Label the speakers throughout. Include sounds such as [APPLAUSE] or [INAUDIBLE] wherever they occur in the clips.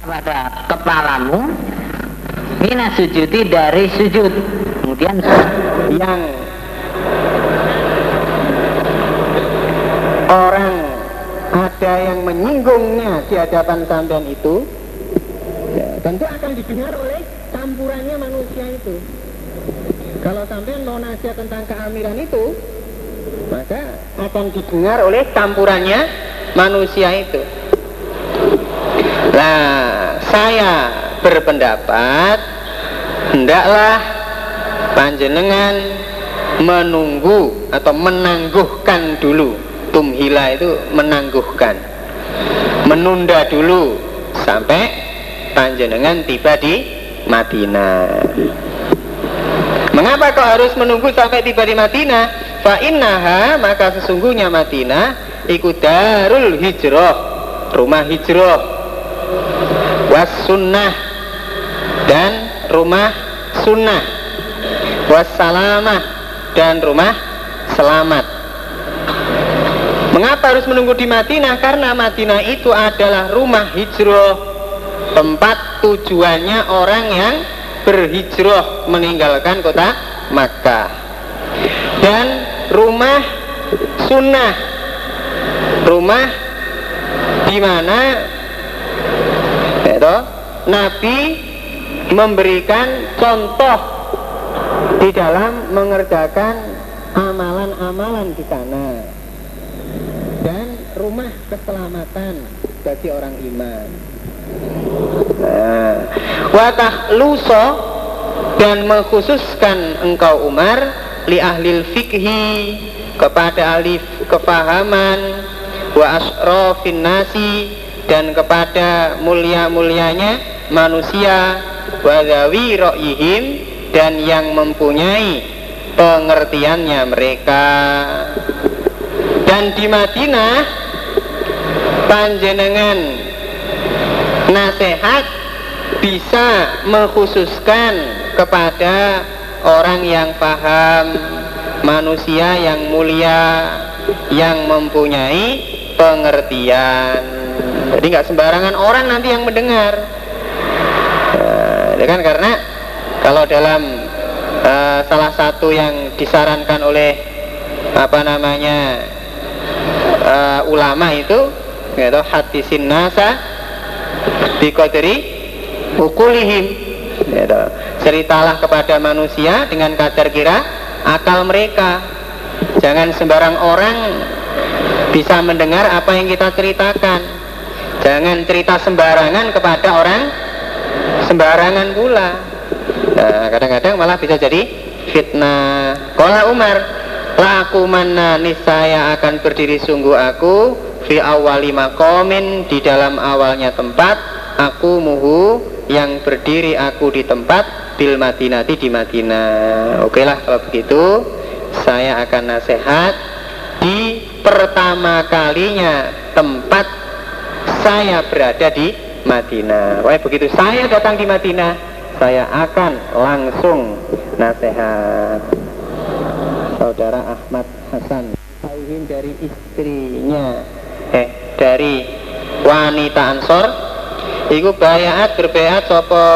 Speaker 1: pada kepalamu mina sujudi dari sujud. Kemudian
Speaker 2: yang orang ada yang menyinggungnya di hadapan sampean itu ya, tentu akan didengar oleh campurannya manusia itu. Kalau sampean mau nasihat tentang keamiran itu maka akan didengar oleh campurannya manusia itu nah saya berpendapat hendaklah panjenengan menunggu atau menangguhkan dulu. Tumhila itu menangguhkan. Menunda dulu sampai panjenengan tiba di Madinah. Mengapa kau harus menunggu sampai tiba di Madinah? Fa innaha maka sesungguhnya Madinah ikut darul hijrah rumah hijrah was sunnah dan rumah sunnah. Wassalamah dan rumah selamat. Mengapa harus menunggu di Madinah? Karena Madinah itu adalah rumah hijrah. Tempat tujuannya orang yang berhijrah meninggalkan kota Makkah. Dan rumah sunnah. Rumah di mana ya Nabi memberikan contoh di dalam mengerjakan amalan-amalan di sana dan rumah keselamatan bagi orang iman. Nah, watah luso dan mengkhususkan engkau Umar li ahlil fikhi kepada alif kefahaman wa asrofin nasi dan kepada mulia-mulianya manusia wa zawi ra'yihim dan yang mempunyai pengertiannya mereka. Dan di Madinah panjenengan nasihat bisa mengkhususkan kepada orang yang paham manusia yang mulia yang mempunyai pengertian jadi nggak sembarangan orang nanti yang mendengar. Ya kan karena kalau dalam uh, salah satu yang disarankan oleh apa namanya uh, ulama itu yaitu hadisin nasa biqadri ukulihim yaitu, ceritalah kepada manusia dengan kadar kira akal mereka. Jangan sembarang orang bisa mendengar apa yang kita ceritakan jangan cerita sembarangan kepada orang sembarangan pula. Nah, kadang-kadang malah bisa jadi fitnah. Kala Umar laku mana nisaya akan berdiri sungguh aku fi awali makomin di dalam awalnya tempat. Aku muhu yang berdiri aku di tempat bil madinati di Madinah. Oke lah kalau begitu. Saya akan nasihat di pertama kalinya tempat saya berada di Madinah. Wah begitu saya datang di Madinah, saya akan langsung nasihat. Saudara Ahmad Hasan Tauhin dari istrinya, eh dari wanita Ansor, Iku bayaat berbayat sopo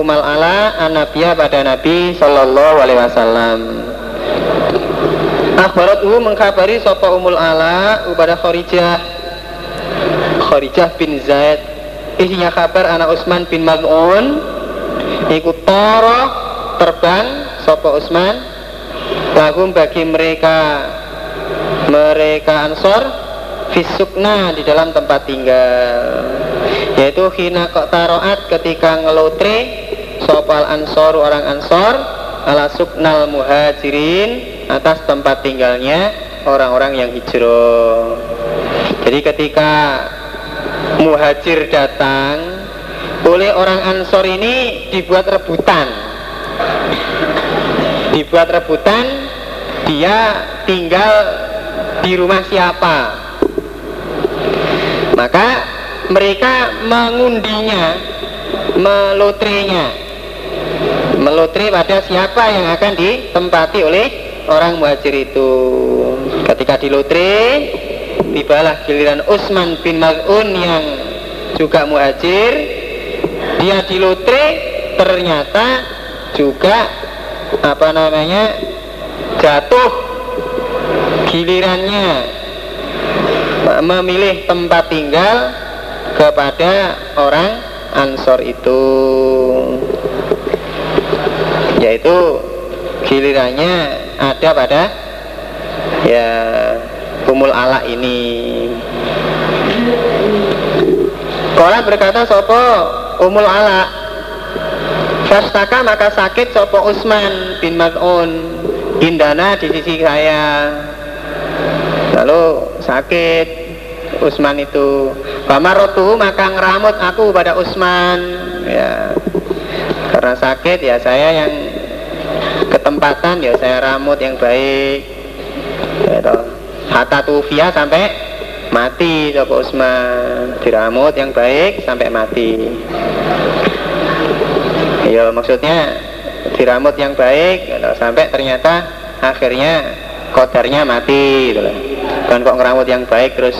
Speaker 2: umal ala anabia pada Nabi Sallallahu Alaihi Wasallam. Akhbarat mengkabari sopo umul ala kepada Kharijah Kharijah bin Zaid. Isinya kabar anak Utsman bin Maz'un ikut toro terbang sopo Utsman? Lagu bagi mereka mereka ansor fisukna di dalam tempat tinggal. Yaitu hina kok taroat ketika ngelotre sopal ansor orang ansor ala suknal muhajirin atas tempat tinggalnya orang-orang yang hijrah. Jadi ketika muhajir datang oleh orang Ansor ini dibuat rebutan. Dibuat rebutan dia tinggal di rumah siapa. Maka mereka mengundinya melotrenya melotre pada siapa yang akan ditempati oleh orang muhajir itu. Ketika dilotre tibalah giliran Utsman bin Mal'un yang juga muhajir. Dia di lotre ternyata juga apa namanya jatuh gilirannya. Memilih tempat tinggal kepada orang Ansor itu. Yaitu gilirannya ada pada ya Umul Ala ini. Kola berkata Sopo Umul Ala? Fastaka maka sakit Sopo Usman bin Mad'un. Indana di sisi saya. Lalu sakit Usman itu. Bamarotu maka ngeramut aku pada Usman. Ya. Karena sakit ya saya yang ketempatan ya saya ramut yang baik. Gitu. Hatta tufia sampai mati Sopo Usman. Diramut yang baik sampai mati. Ya maksudnya diramut yang baik sampai ternyata akhirnya kodarnya mati gitu. dan kok ngeramut yang baik terus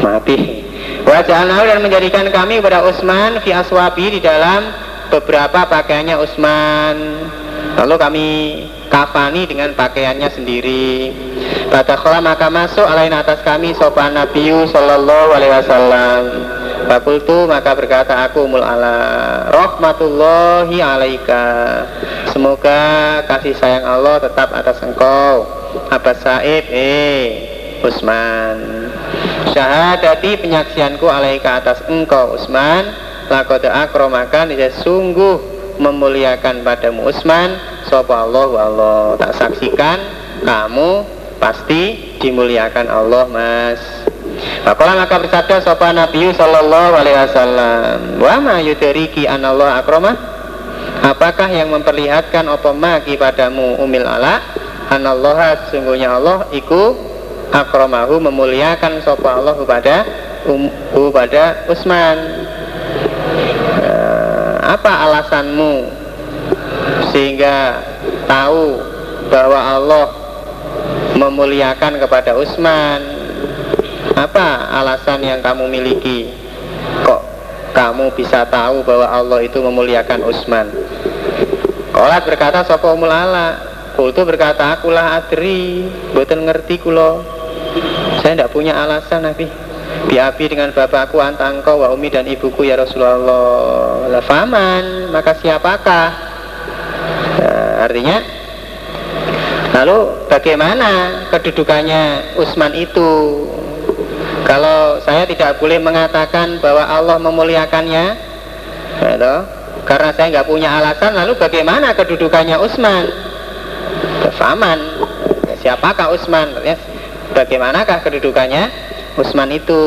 Speaker 2: mati. Wajah dan menjadikan kami kepada Usman fi aswabi di dalam beberapa pakaiannya Usman lalu kami kafani dengan pakaiannya sendiri. Badakhola maka masuk alain atas kami sopan Nabi Sallallahu Alaihi Wasallam. Fakultu maka berkata aku mul ala Rahmatullahi alaika. Semoga kasih sayang Allah tetap atas engkau Abbas Said. Eh Usman. Syahadati penyaksianku alaika atas engkau Usman. Lakoda akromakan Dia sungguh memuliakan padamu Usman. Sopa Allah? Allah Tak saksikan kamu pasti dimuliakan Allah mas. Pakola maka bersabda sopan Nabi Sallallahu Alaihi Wasallam Wa ma yudariki Allah akromah Apakah yang memperlihatkan apa magi padamu umil ala? Anallah sesungguhnya Allah iku akromahu memuliakan sopa Allah kepada um, kepada Usman apa alasanmu? Sehingga tahu bahwa Allah memuliakan kepada Utsman apa alasan yang kamu miliki? Kok kamu bisa tahu bahwa Allah itu memuliakan Utsman Kolat berkata Sopo umul ala. Kultu berkata akulah adri. Buatan ngerti kulo Saya tidak punya alasan Nabi Biabi dengan bapakku antangko wa umi dan ibuku ya Rasulullah Lafaman maka siapakah nah, Artinya Lalu bagaimana kedudukannya Utsman itu? Kalau saya tidak boleh mengatakan bahwa Allah memuliakannya, gitu, karena saya nggak punya alasan, lalu bagaimana kedudukannya Utsman? Kefaman, siapakah Utsman? Ya, bagaimanakah kedudukannya Utsman itu?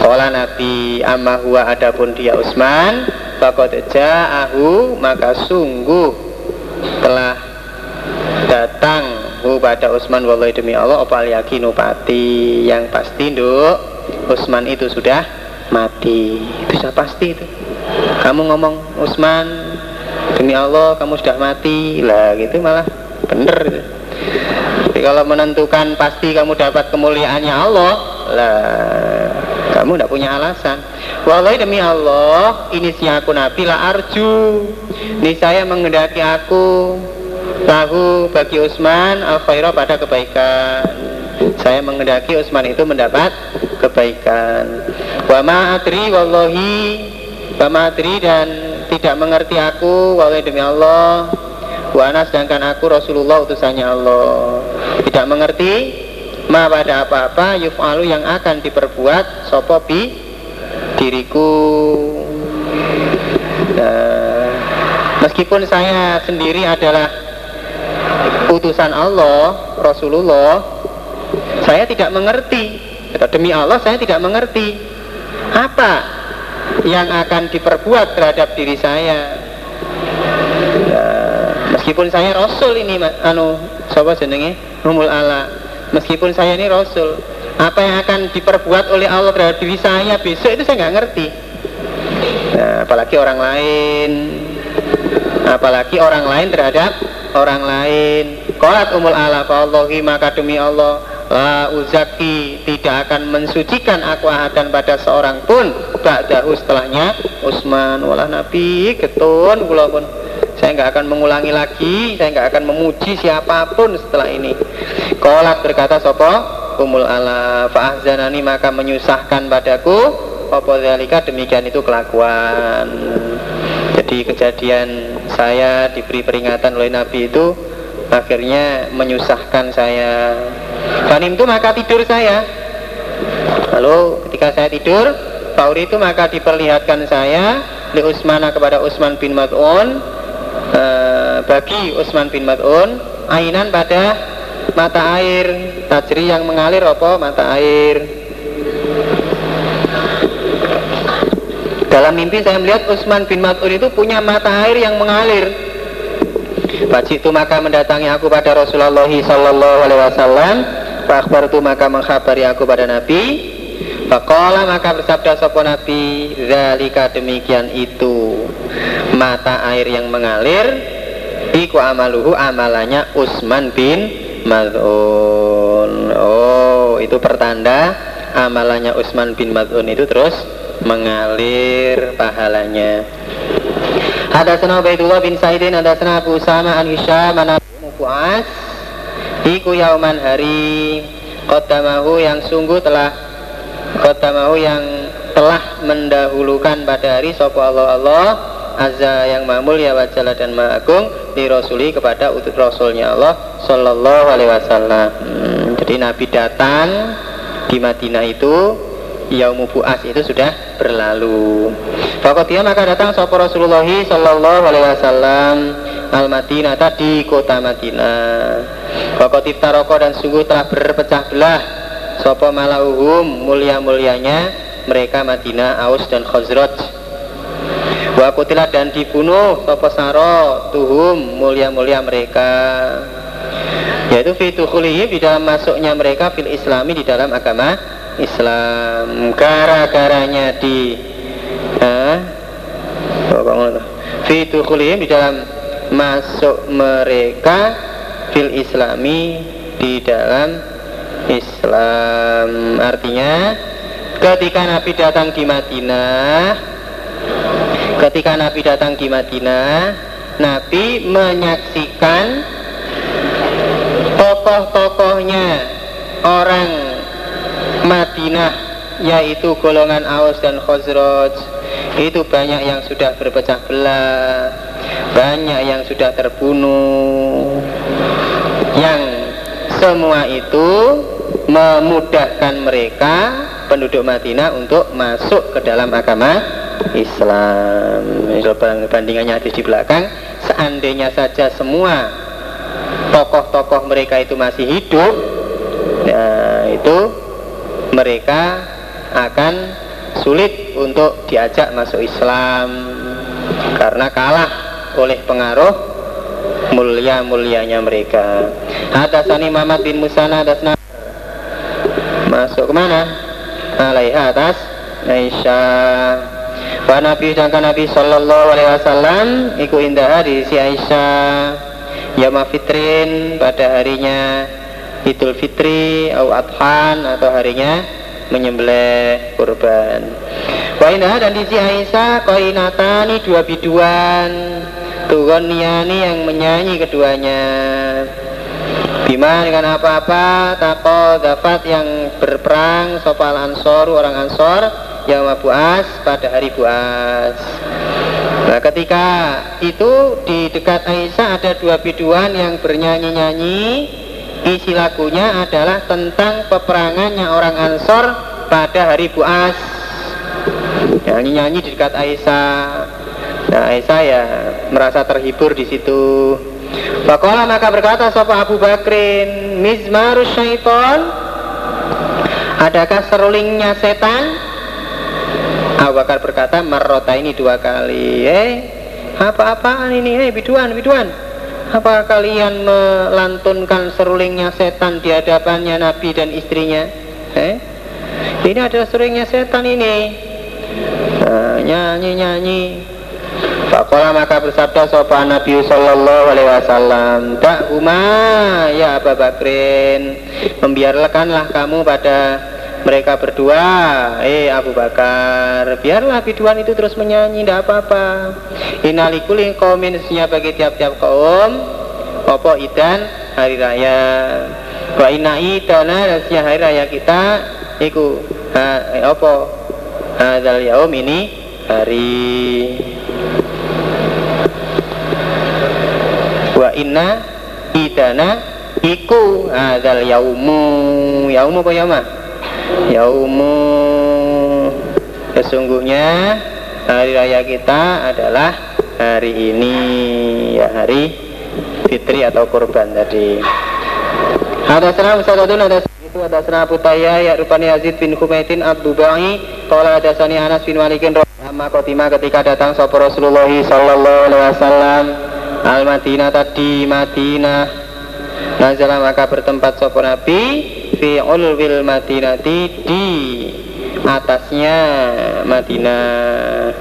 Speaker 2: Kala Nabi amma huwa adapun dia Utsman, Fakot ja'ahu maka sungguh telah datang kepada Utsman wallahi demi Allah opal yakin pati. Yang pasti nduk Utsman itu sudah mati. Sudah pasti itu. Kamu ngomong Utsman demi Allah kamu sudah mati. Lah gitu malah. Bener gitu. Kalau menentukan pasti kamu dapat kemuliaannya Allah. Lah kamu tidak punya alasan. Wallahi demi Allah ini si aku nabi lah arju. Ini saya mengendaki aku. Lahu bagi Utsman al khairah pada kebaikan. Saya mengendaki Utsman itu mendapat kebaikan. Wa ma adri wallahi. Wa ma adri dan tidak mengerti aku wallahi demi Allah. Wa ana sedangkan aku Rasulullah utusannya Allah tidak mengerti? Ma pada apa-apa yuf'alu yang akan diperbuat sopo bi? Diriku. Nah, meskipun saya sendiri adalah utusan Allah, Rasulullah, saya tidak mengerti. Demi Allah saya tidak mengerti. Apa yang akan diperbuat terhadap diri saya. Ya, meskipun saya Rasul ini, anu, coba jenenge Rumul Allah. Meskipun saya ini Rasul, apa yang akan diperbuat oleh Allah terhadap diri saya besok itu saya nggak ngerti. Nah, apalagi orang lain, apalagi orang lain terhadap orang lain Kolat umul ala Allahi maka demi Allah La uzaki tidak akan mensucikan aku ahadan pada seorang pun Ba'dahu setelahnya Usman wala Nabi ketun kula saya nggak akan mengulangi lagi saya nggak akan memuji siapa pun setelah ini. Kolak berkata sopo Umul ala fa'ahzanani maka menyusahkan padaku. Zalika demikian itu kelakuan. Jadi kejadian saya diberi peringatan oleh Nabi itu Akhirnya menyusahkan saya. Fanim itu maka tidur saya. Lalu ketika saya tidur Fauri itu maka diperlihatkan saya Li Usmana kepada Usman bin Mad'un eh, Bagi Usman bin Mad'un Ainan pada mata air Tajri yang mengalir apa mata air Dalam mimpi saya melihat Usman bin Mad'un itu punya mata air yang mengalir Baci itu maka mendatangi aku pada Rasulullah Sallallahu Alaihi Wasallam. Fakbar itu maka mengkhabari aku pada Nabi. Fakola maka bersabda sopo Nabi, Zalika demikian itu mata air yang mengalir. Iku amaluhu amalannya Usman bin Mad'un. Oh, itu pertanda amalannya Usman bin Mad'un itu terus mengalir pahalanya. Hadatsana Ubaidullah bin Saidin hadatsana Abu Sama an Hisham an Mu'az Iku yauman hari Qadamahu yang sungguh telah Qadamahu yang telah mendahulukan pada hari Sopo Allah Allah Azza yang mamul ya wajalla dan ma'agung Di Rasuli kepada utuh Rasulnya Allah Sallallahu alaihi wasallam hmm, Jadi Nabi datang di Madinah itu Yaumu Bu'as itu sudah berlalu. Fakotia maka datang sopo Rasulullah Sallallahu Alaihi Wasallam al Madinah tadi kota Madinah. Fakotif taroko dan sungguh telah berpecah belah sopo malauhum mulia mulianya mereka Madinah Aus dan Khazraj. Wakutilah dan dibunuh sopo saro tuhum mulia mulia mereka. Yaitu fitukulihi di dalam masuknya mereka fil islami di dalam agama Islam. Gara-garanya di eh, fitu di dalam masuk mereka fil islami di dalam Islam. Artinya ketika Nabi datang di Madinah ketika Nabi datang di Madinah Nabi menyaksikan tokoh-tokohnya orang Madinah yaitu golongan Aus dan Khazraj. Itu banyak yang sudah berpecah belah banyak yang sudah terbunuh yang semua itu memudahkan mereka penduduk Madinah untuk masuk ke dalam agama Islam bandingannya ada di belakang seandainya saja semua tokoh-tokoh mereka itu masih hidup nah itu mereka akan sulit untuk diajak masuk Islam karena kalah oleh pengaruh mulia-mulianya mereka. Hadasani Muhammad bin Musana hadasna masuk ke mana? Alaiha atas Aisyah. Wa Nabi dan Nabi Sallallahu Alaihi Wasallam iku indah di si Aisyah Yama Fitrin pada harinya Idul Fitri atau Adhan atau harinya menyembelih kurban. Wainah dan di Aisyah koinatani dua biduan niani yang menyanyi keduanya Bima dengan apa-apa Tako dapat yang berperang Sopal ansor orang ansor Yang buas pada hari buas. Nah ketika itu di dekat Aisyah ada dua biduan yang bernyanyi-nyanyi. Isi lagunya adalah tentang peperangannya orang Ansor pada hari Buas. Nyanyi-nyanyi di dekat Aisyah. Nah Aisyah ya merasa terhibur di situ. Bakola maka berkata Sopa Abu Bakrin Mizmarus syaiton Adakah serulingnya setan Abu Bakar berkata Merota ini dua kali Eh apa-apaan ini Eh biduan biduan apa kalian melantunkan serulingnya setan di hadapannya Nabi dan istrinya? Eh? Ini adalah serulingnya setan ini. Nyanyi-nyanyi. Fakola maka bersabda sopan Nabi Sallallahu Alaihi Wasallam Tak huma ya Abu Bakrin Membiarkanlah kamu pada mereka berdua. Eh Abu Bakar Biarlah biduan itu terus menyanyi Tidak apa-apa. Inalikuli kominsnya bagi tiap-tiap kaum Popo idan hari raya. Wa inna idana dan hari raya kita Iku ha, eh, Opo Hadal yaum ini hari. Wa inna idana iku hadzal yaumu. Yaumu apa yauma yaumu. Sesungguhnya hari raya kita adalah hari ini ya hari fitri atau kurban tadi. Ada serang Ustazadun ada itu ada serang Abu Tayya ya rupani Yazid bin Humaitin Abdubai Kala ada sani Anas bin Malikin Amma kotima ketika datang Sopo Rasulullah Sallallahu Alaihi Wasallam. Al Madinah tadi Madinah. Nazala maka bertempat sopo Nabi Fi ulwil Madinati di atasnya Madinah.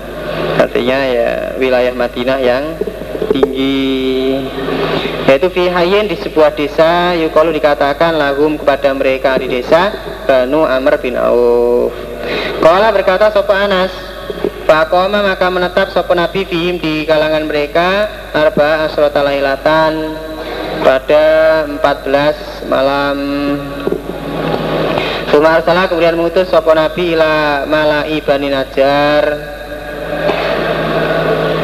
Speaker 2: Artinya ya wilayah Madinah yang tinggi. Yaitu fi hayin di sebuah desa yukalu dikatakan lagum kepada mereka di desa Banu Amr bin Auf. Kala berkata sopo Anas Fakoma maka menetap sopo Nabi fihim di kalangan mereka Arba asrota lailatan Pada 14 malam Sumar salah kemudian mengutus sopo Nabi ila malai bani Najar.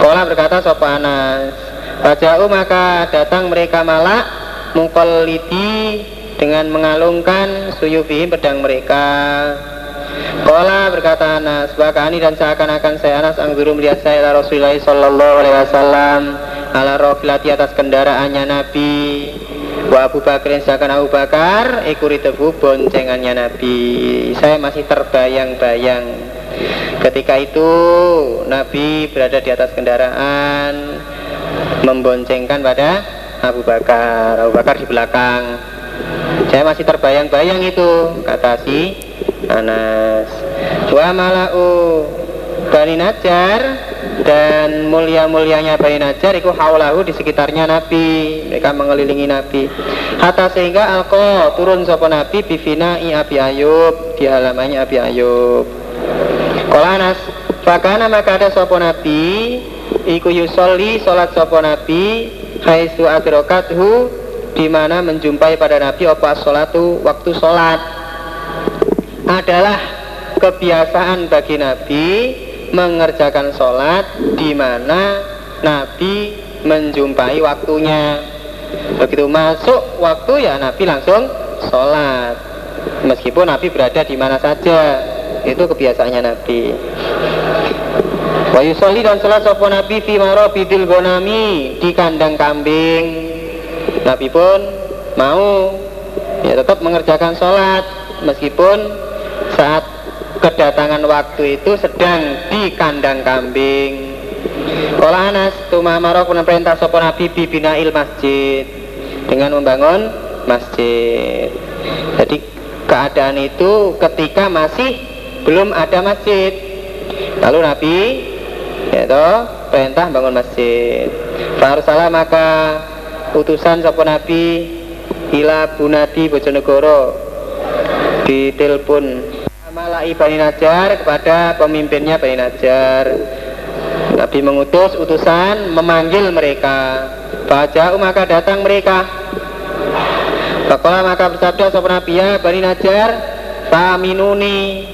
Speaker 2: Kola berkata sopo Anas Bajau maka datang mereka malak Mungkoliti dengan mengalungkan suyufihim pedang mereka. Kola berkata Anas, Bakani dan seakan-akan saya Anas angguru melihat saya ala Rasulullah Sallallahu Alaihi Wasallam ala rofilati atas kendaraannya Nabi Wa Abu Bakar seakan Abu Bakar ikuri tebu boncengannya Nabi. Saya masih terbayang-bayang. Ketika itu Nabi berada di atas kendaraan Memboncengkan pada Abu Bakar. Abu Bakar di belakang. Saya masih terbayang-bayang itu Kata si Anas. Wa malau Bani Najjar dan mulia-mulianya Bani Najjar itu haulahu di sekitarnya Nabi. Mereka mengelilingi Nabi. Hatta sehingga alko turun sopo Nabi bivina i Abi Ayub di halamannya Abi Ayub. Kola Anas Fakana maka ada sopo Nabi Iku yusolli sholat sopo Nabi Haisu adrokathu di mana menjumpai pada Nabi apa sholatu waktu sholat adalah kebiasaan bagi Nabi mengerjakan sholat di mana Nabi menjumpai waktunya. Begitu masuk waktu ya Nabi langsung sholat. Meskipun Nabi berada di mana saja, itu kebiasaannya Nabi. Wa yusolli dan sholat sopo Nabi fi bidil gonami di kandang kambing. Nabi pun mau ya tetap mengerjakan sholat meskipun saat kedatangan waktu itu sedang di kandang kambing. Kalau Anas tuma marok perintah sopo Nabi il masjid dengan membangun masjid. Jadi keadaan itu ketika masih belum ada masjid. Lalu Nabi yaitu perintah bangun masjid. Farsalah maka utusan sopo Nabi ila Bunadi Bojonegoro ditelepon Malai Bani Najar kepada pemimpinnya Bani Najar. Nabi mengutus utusan memanggil mereka. Baca maka datang mereka. Bakola maka bersabda sopan Nabi ya Bani Najar Faminuni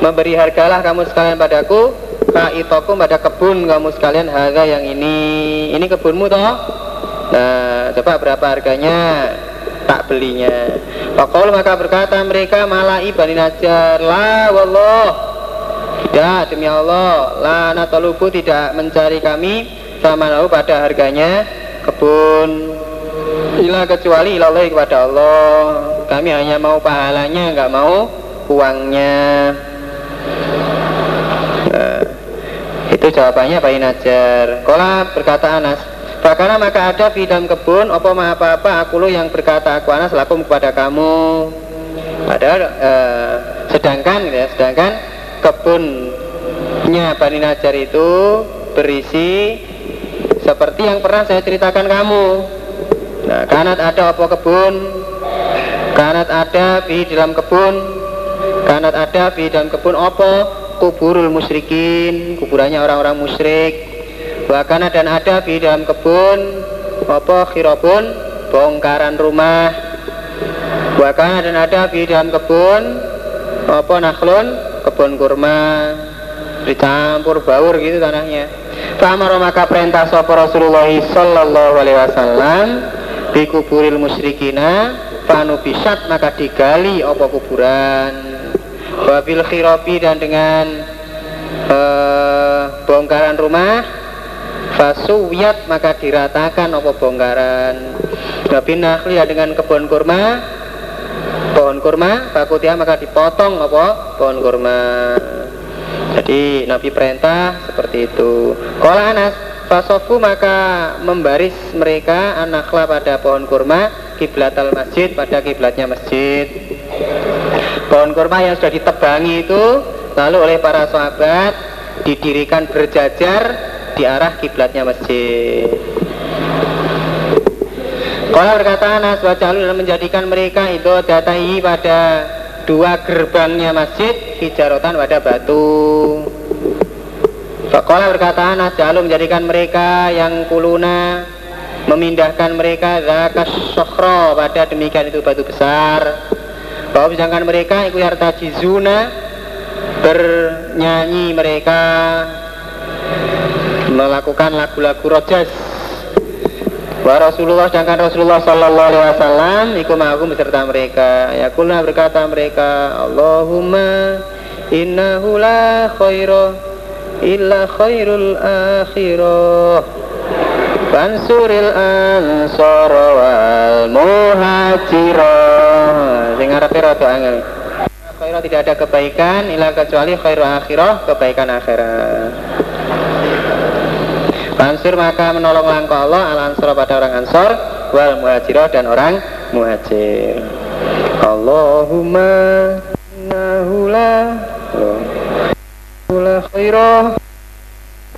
Speaker 2: Memberi hargalah kamu sekalian padaku Fa'itokum pada kebun kamu sekalian harga yang ini. Ini kebunmu toh? Nah coba berapa harganya tak belinya. Fakol maka berkata mereka malai bani najar La wallah. Tidak demi Allah La natalubu tidak mencari kami Sama lalu pada harganya Kebun. Ila kecuali ilallah kepada Allah. Kami hanya mau pahalanya nggak mau uangnya. Nah, Itu jawabannya Bani Najar Kola berkata Anas Fakana maka ada di dalam kebun apa ma apa apa aku yang berkata aku anak selaku kepada kamu. Padahal eh, sedangkan ya sedangkan kebunnya Bani Najar itu berisi seperti yang pernah saya ceritakan kamu. Nah kanat ada apa kebun? Kanat ada di dalam kebun. Kanat ada di dalam kebun apa? Kuburul musyrikin kuburannya orang-orang musyrik bahkan dan ada di dalam kebun apa khirabun bongkaran rumah. Bahkan dan ada di dalam kebun apa nakhlun kebun kurma. Dicampur baur gitu tanahnya. Fa'amara maka perintah sapa Rasulullah sallallahu alaihi wasallam di kuburil musyrikina panu bisat maka digali apa kuburan. Wabil khirabi dan dengan uh, bongkaran rumah fasuyat maka diratakan apa bongkaran. Nabi nakhli dengan kebun kurma. Pohon kurma fakutia maka dipotong apa pohon kurma. Jadi Nabi perintah seperti itu. Kalau Anas Fasofu maka membaris mereka anaklah pada pohon kurma kiblat al masjid pada kiblatnya masjid. Pohon kurma yang sudah ditebangi itu lalu oleh para sahabat didirikan berjajar di arah kiblatnya masjid kalau berkata Anas dan menjadikan mereka itu datai pada dua gerbangnya masjid hijarotan pada batu. Fakola berkata Anas Jalu menjadikan mereka yang kuluna memindahkan mereka zakas sokro pada demikian itu batu besar. Bahwa sedangkan mereka ikut harta jizuna bernyanyi mereka melakukan lagu-lagu rojas Wa Rasulullah sedangkan Rasulullah Sallallahu Alaihi Wasallam ikut ma'akum beserta mereka. Ya kulna berkata mereka, Allahumma innahu la khaira illa khairul akhirah. Fansuril ansar wal muhajirah. Sing arepe rada angel. Khairah tidak ada kebaikan illa kecuali khairul akhirah, kebaikan akhirat. Ansur maka menolong langkah Allah al ansur pada orang ansor wal muhajirah dan orang muhajir. Allahumma nahula la khairah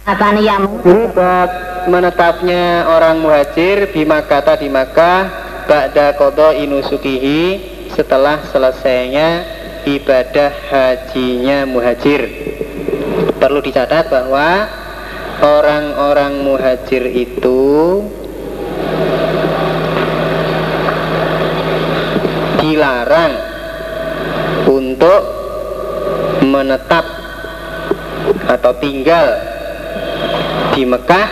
Speaker 1: apa niyamu
Speaker 2: Berubah menetapnya orang muhajir di Makkah di Makkah Ba'da kodo inusukihi setelah selesainya ibadah hajinya muhajir. Perlu dicatat bahwa orang-orang muhajir itu dilarang untuk menetap atau tinggal di Mekah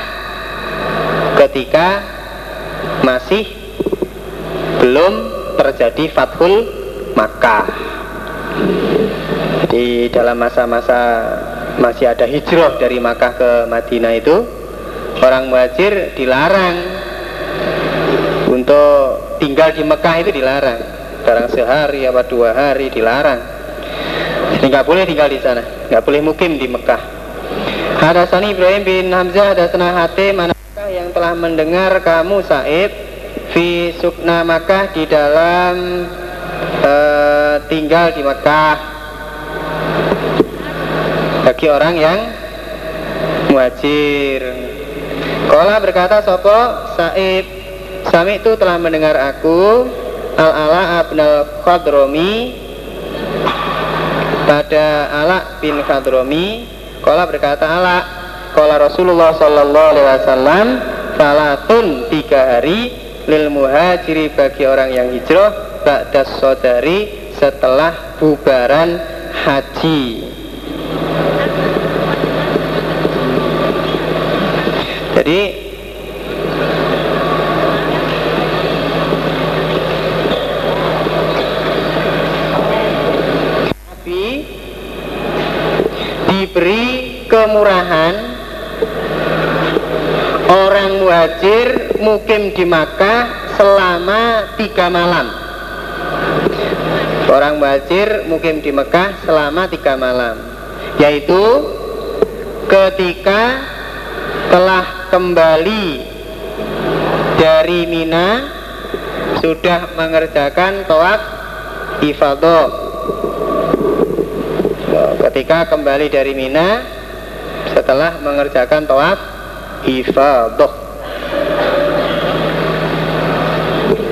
Speaker 2: ketika masih belum terjadi Fathul Makkah. Di dalam masa-masa masih ada hijrah dari Makkah ke Madinah itu. Orang muhajir dilarang. Untuk tinggal di Mekah itu dilarang. Barang sehari apa dua hari dilarang. Jadi nggak boleh tinggal di sana. Nggak boleh mukim di Mekah. Hadasani Ibrahim bin Hamzah Hadasana Hatim manakah yang telah mendengar kamu Saib fi sukna Makkah di dalam uh, tinggal di Mekah bagi orang yang muhajir. Kola berkata Sopo Said? Sami itu telah mendengar aku Al Ala abnal Khadromi. Pada Ala bin Khadromi Kola berkata Ala. Kola Rasulullah Sallallahu Alaihi Wasallam Salatun tiga hari lil muhajiri bagi orang yang hijrah Ba'das sodari setelah bubaran haji Jadi Nabi diberi kemurahan orang muhajir mukim di Makkah selama tiga malam. Orang muhajir mukim di Mekah selama tiga malam yaitu ketika telah kembali dari Mina sudah mengerjakan toaf ifadah ketika kembali dari Mina setelah mengerjakan toaf ifadah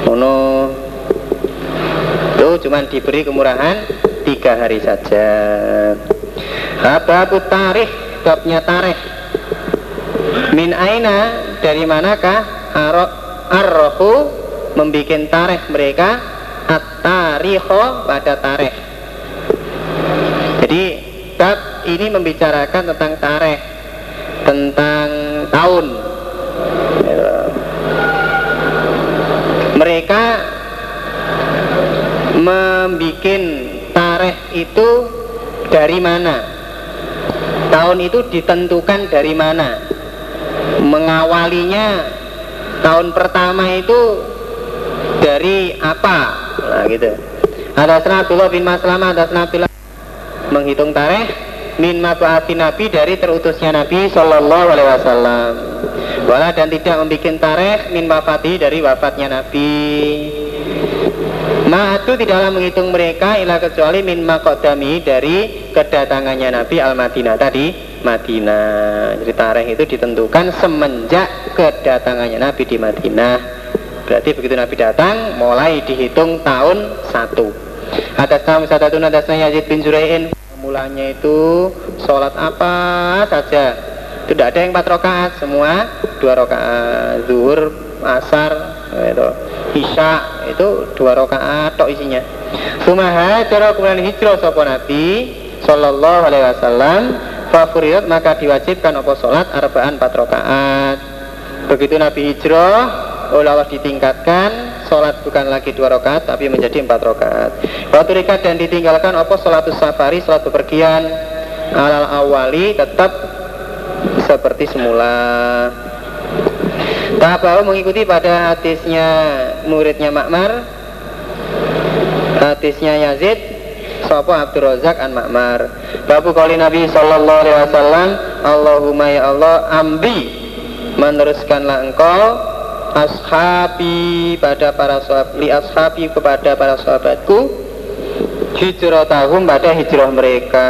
Speaker 2: Uno itu cuma diberi kemurahan tiga hari saja. Apa tarikh babnya tarikh min aina? Dari manakah? Arrohu membikin tarikh mereka. At-tarikho? Pada tarikh. Jadi bab ini membicarakan tentang tarikh. Tentang tahun. Mereka membikin tarikh itu dari mana? Tahun itu ditentukan dari mana mengawalinya. Tahun pertama itu dari apa? Nah gitu. Ada Abdullah bin Maslamah ada Abdullah menghitung tarikh min mabu'ati Nabi dari terutusnya Nabi Sallallahu Alaihi Wasallam. Wala dan tidak membuat tarikh min wafati dari wafatnya Nabi. Ma'atu tidaklah menghitung mereka ilah kecuali min makodami dari kedatangannya Nabi Al-Madinah tadi Madinah. Jadi tarikh itu ditentukan semenjak kedatangannya Nabi di Madinah. Berarti begitu Nabi datang mulai dihitung tahun 1 Atas nama sadatun atasnya Yazid bin Zurai'in Mulanya itu sholat apa saja. Tidak ada yang 4 rakaat Semua 2 rakaat. Zuhur, Asar, itu. Isya itu dua rakaat tok isinya. Sumaha cara kemudian hijrah sapa Nabi sallallahu alaihi wasallam fafuriat maka diwajibkan apa salat arbaan empat rakaat. Begitu Nabi hijrah oleh Allah ditingkatkan sholat bukan lagi dua rakaat tapi menjadi empat rakaat. Waktu rikat dan ditinggalkan apa sholatus safari sholat bepergian alal awali tetap seperti semula. Tabahu mengikuti pada hadisnya muridnya Makmar Hadisnya Yazid Sopo Abdul Razak an Makmar Babu kali Nabi Sallallahu Alaihi Wasallam Allahumma ya Allah Ambi Meneruskanlah engkau Ashabi pada para sahabat ashabi kepada para sahabatku Hijrah tahun pada hijrah mereka.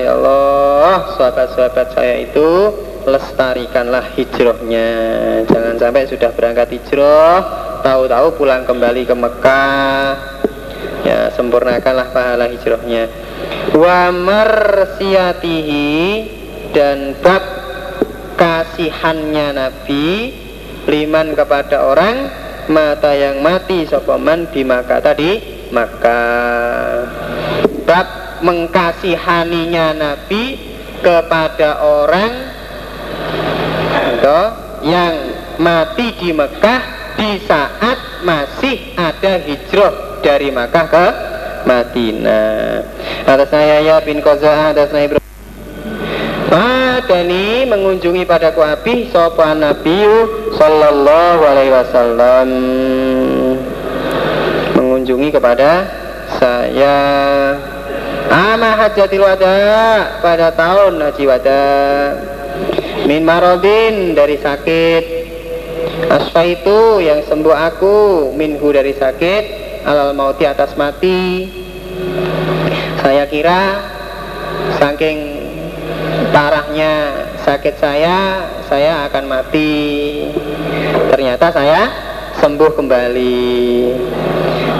Speaker 2: Ya Allah Sahabat-sahabat saya itu lestarikanlah hijrahnya. Jangan sampai sudah berangkat hijrah tahu-tahu pulang kembali ke Mekah ya sempurnakanlah pahala hijrahnya. Wa marsiatihi dan bab kasihannya Nabi liman kepada orang mata yang mati sopaman di maka tadi maka bab mengkasihaninya Nabi kepada orang yang mati di Mekah di saat masih ada hijrah dari Mekah ke Madinah. Atas saya ya bin Qaza'ah, atas saya Ibrahim. Madani mengunjungi pada kuapi sopan Nabi Sallallahu Alaihi Wasallam mengunjungi kepada saya Ama hajatil wada pada tahun haji wada min marodin dari sakit asfa itu yang sembuh aku minhu dari sakit alal mauti atas mati. Saya kira saking parahnya sakit saya saya akan mati. Ternyata saya sembuh kembali.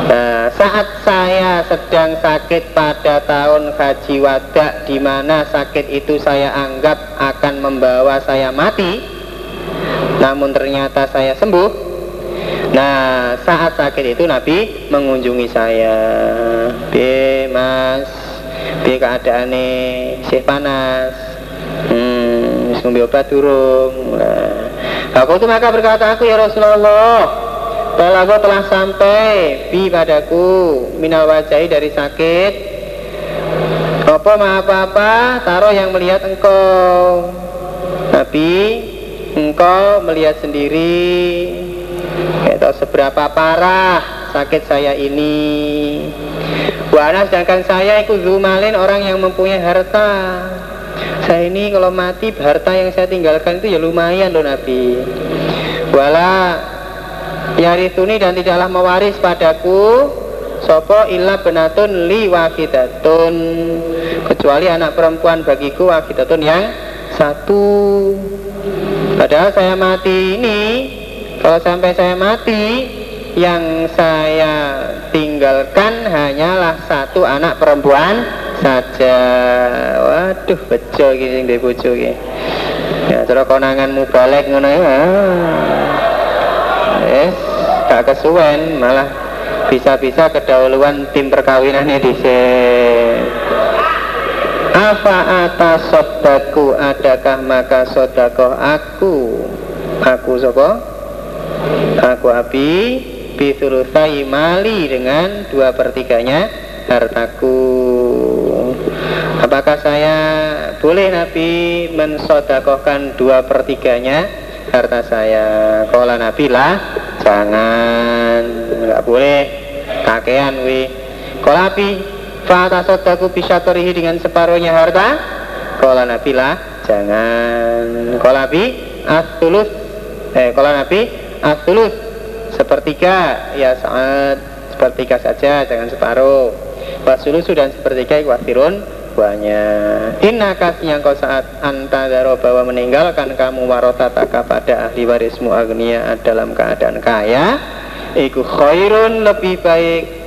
Speaker 2: Nah, saat saya sedang sakit pada tahun haji wada di mana sakit itu saya anggap akan membawa saya mati, namun ternyata saya sembuh. Nah, saat sakit itu Nabi mengunjungi saya. B, Mas, B keadaan sih panas. Hmm, ngombe obat turung. Nah, aku tuh maka berkata aku ya Rasulullah, Balago telah sampai bi padaku minal wajahi dari sakit Apa ma apa-apa taruh yang melihat engkau Tapi engkau melihat sendiri. Itu seberapa parah sakit saya ini. Wana sedangkan saya ikut zumalin orang yang mempunyai harta. Saya ini kalau mati harta yang saya tinggalkan itu ya lumayan loh Nabi. Wala Yarituni dan tidaklah mewaris padaku Sopo illa benatun li wakidatun Kecuali anak perempuan bagiku wakidatun yang satu Padahal saya mati ini Kalau sampai saya mati yang saya tinggalkan hanyalah satu anak perempuan saja. Waduh, bejo gini di bojo gini. Ya, cara konanganmu balik ngono ya. Yes, gak kesuwen malah bisa-bisa kedahuluan tim perkawinannya di Apa atas sodaku adakah maka sodakoh aku? Aku sopo Aku api Bisulusai mali dengan dua pertiganya hartaku. Apakah saya boleh Nabi mensodakohkan dua pertiganya harta saya? Kalau Nabi lah jangan nggak boleh. Kakean wi Kalau Nabi Fata sodaku bisa terihi dengan separuhnya harta. Kalau Nabi lah jangan. Kalau Nabi astulus Eh kalau Nabi astulus Sepertiga ya saat Sepertiga saja jangan separuh. Wasulus dan sepertiga ikwasirun banyak. Inna yang kau saat antadaro bahwa meninggalkan kamu warotataka pada ahli warismu agnia dalam keadaan kaya Iku khairun lebih baik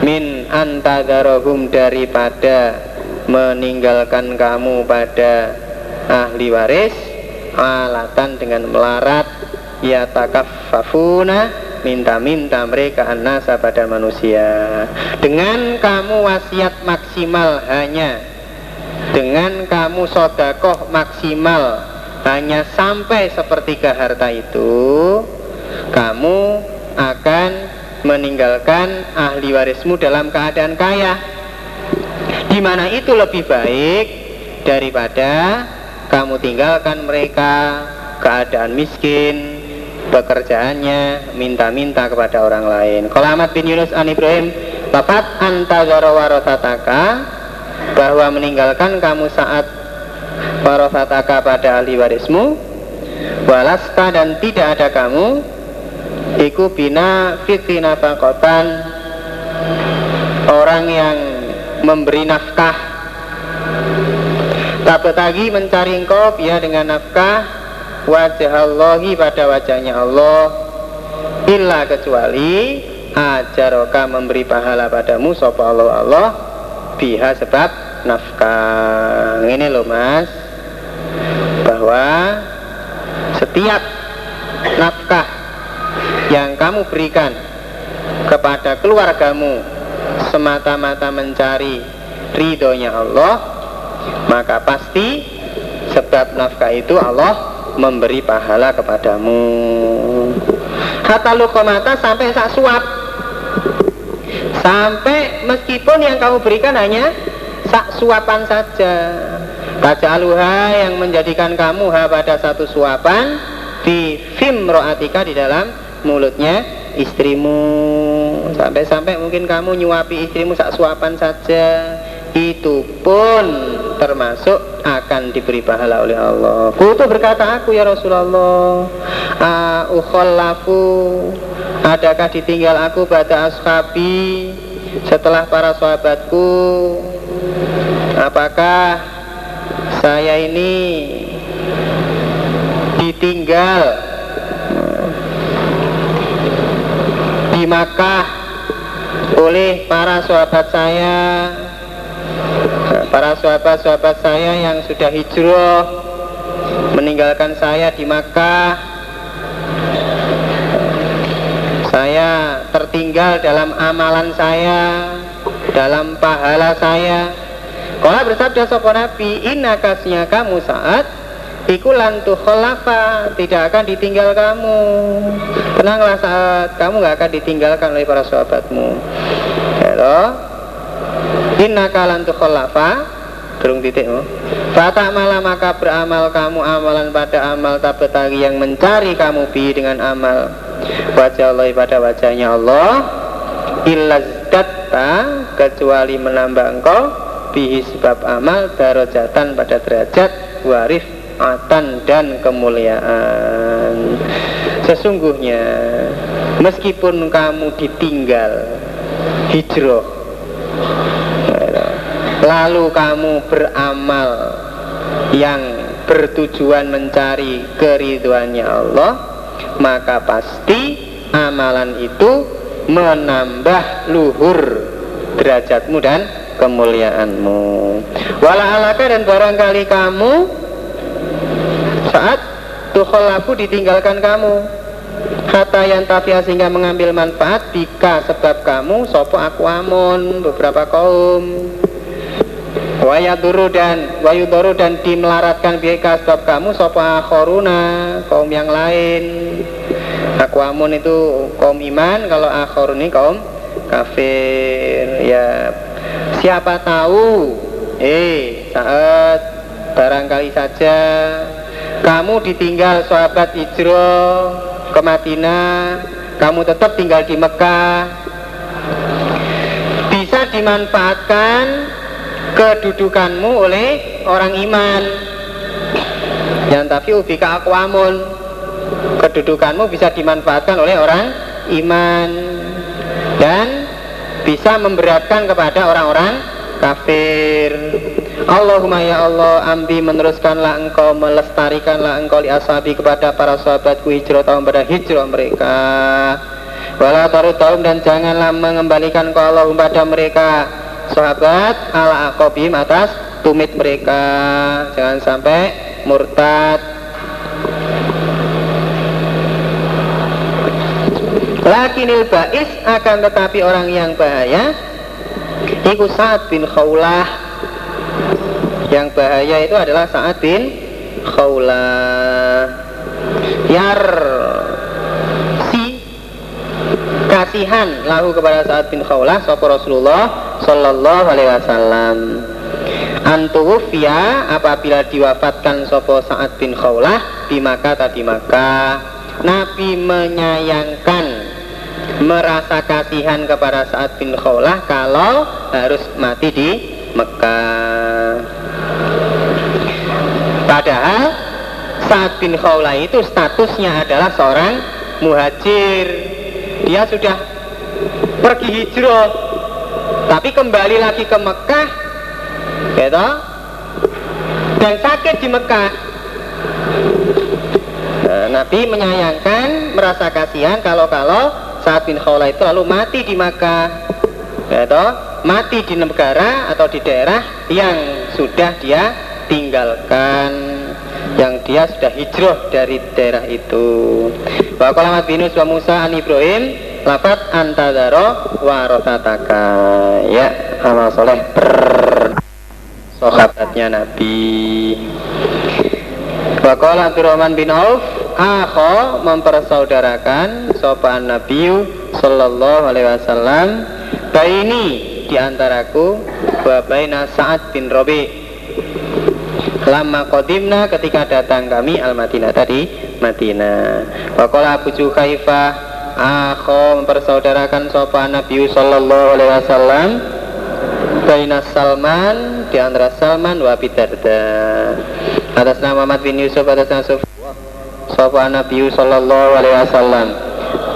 Speaker 2: min antadarohum daripada meninggalkan kamu pada ahli waris alatan dengan melarat ya takafafuna minta-minta mereka anasa pada manusia. Dengan kamu wasiat maksimal hanya dengan kamu sodakoh maksimal hanya sampai sepertiga harta itu kamu akan meninggalkan ahli warismu dalam keadaan kaya di mana itu lebih baik daripada kamu tinggalkan mereka keadaan miskin pekerjaannya minta-minta kepada orang lain. Kalau Ahmad bin Yunus an Ibrahim, Bapak anta warosataka bahwa meninggalkan kamu saat warosataka pada ahli warismu, walasta dan tidak ada kamu, iku bina fitina pakotan orang yang memberi nafkah. Tak betagi mencari engkau dia dengan nafkah wajah Allahi pada wajahnya Allah. Illa kecuali ajaroka memberi pahala padamu sopa Allah Allah biha sebab nafkah. Ini loh mas. Bahwa setiap nafkah yang kamu berikan kepada keluargamu semata-mata mencari ridhonya Allah maka pasti sebab nafkah itu Allah memberi pahala kepadamu. Kata lukomata sampai sak suap. Sampai meskipun yang kamu berikan hanya sak suapan saja. Baca aluha yang menjadikan kamu ha pada satu suapan di film roatika di dalam mulutnya istrimu sampai-sampai mungkin kamu nyuapi istrimu sak suapan saja itu pun termasuk akan diberi pahala oleh Allah. Kutu berkata aku ya Rasulullah, ukhallafu adakah ditinggal aku pada ashabi setelah para sahabatku? Apakah saya ini ditinggal di Makkah. Oleh para sahabat saya para sahabat-sahabat saya yang sudah hijrah meninggalkan saya di Makkah. Saya tertinggal dalam amalan saya dalam pahala saya. Kalau bersabda sopo Nabi Inna kamu saat Iku lantu kholafa Tidak akan ditinggal kamu. Tenanglah saat Kamu gak akan ditinggalkan oleh para sahabatmu. Halo Inna kalan tukhallafa Durung titikmu Fata malah maka beramal kamu amalan pada amal tabetagi yang mencari kamu bi dengan amal. Wajah Allah pada wajahnya Allah. Illazdatta kecuali menambah engkau bihi sebab amal darajatan pada derajat warif atan dan kemuliaan. Sesungguhnya meskipun kamu ditinggal hijrah lalu kamu beramal yang bertujuan mencari keriduannya Allah maka pasti amalan itu menambah luhur derajatmu dan kemuliaanmu. Wala alaka dan barangkali kamu saat tukholafu ditinggalkan kamu. Kata yang tafia sehingga mengambil manfaat Bika sebab kamu Sopo aku amun beberapa kaum. Wayaduru dan Wayudoru dan dimelaratkan Bika sebab kamu Sopo akhoruna Kaum yang lain. Aku amun itu kaum iman Kalau akhor ini kaum kafir. Ya Siapa tahu Eh saat Barangkali saja Kamu ditinggal sahabat hijrah ke Madinah kamu tetap tinggal di Mekah. Bisa dimanfaatkan kedudukanmu oleh orang iman. Yang tapi ubika akwamun kedudukanmu bisa dimanfaatkan oleh orang iman. Dan bisa memberatkan kepada orang-orang kafir Allahumma ya Allah ambi meneruskanlah engkau melestarikanlah engkau li ashabi kepada para sahabatku hijrah tahun pada hijrah mereka. Wala tarum dan janganlah mengembalikan kau Allah pada mereka. Sahabat ala akobim atas tumit mereka. Jangan sampai murtad. Lakinil ba'is akan tetapi orang yang bahaya Iku Sa'ad bin Khawlah yang bahaya itu adalah saat bin Khawlah. Yar. Si kasihan lahu kepada saat bin Khawlah Sopo Rasulullah Sallallahu Alaihi Wasallam. Antuwufia apabila diwafatkan Sopo saat bin Khawlah di Maka tadi Maka Nabi menyayangkan merasa kasihan kepada saat bin Khawlah kalau harus mati di Mekah Padahal saat bin Khawla itu statusnya adalah seorang muhajir. Dia sudah pergi hijrah, tapi kembali lagi ke Mekah, gitu, dan sakit di Mekah. Nah, Nabi menyayangkan, merasa kasihan kalau-kalau saat bin Khawla itu lalu mati di Mekah, gitu, mati di negara atau di daerah yang sudah dia tinggalkan yang dia sudah hijrah dari daerah itu. Wa qalamat binus wa Musa an Ibrahim lafat antadaro wa rotataka. Ya amal soleh. Per sahabatnya Nabi. Wa qala Abdurrahman bin Auf Akho mempersaudarakan sopan Nabi Sallallahu Alaihi Wasallam Baini diantaraku Babaina Sa'ad bin Robi Lama kodimna ketika datang kami al Madinah tadi Madinah. Wakola Abu Juhaifah Aku mempersaudarakan sopan Nabi Sallallahu Alaihi Wasallam Baina Salman di antara Salman wa Bidarda atas nama Muhammad bin Yusuf atas nama sopan Nabi Sallallahu Alaihi Wasallam.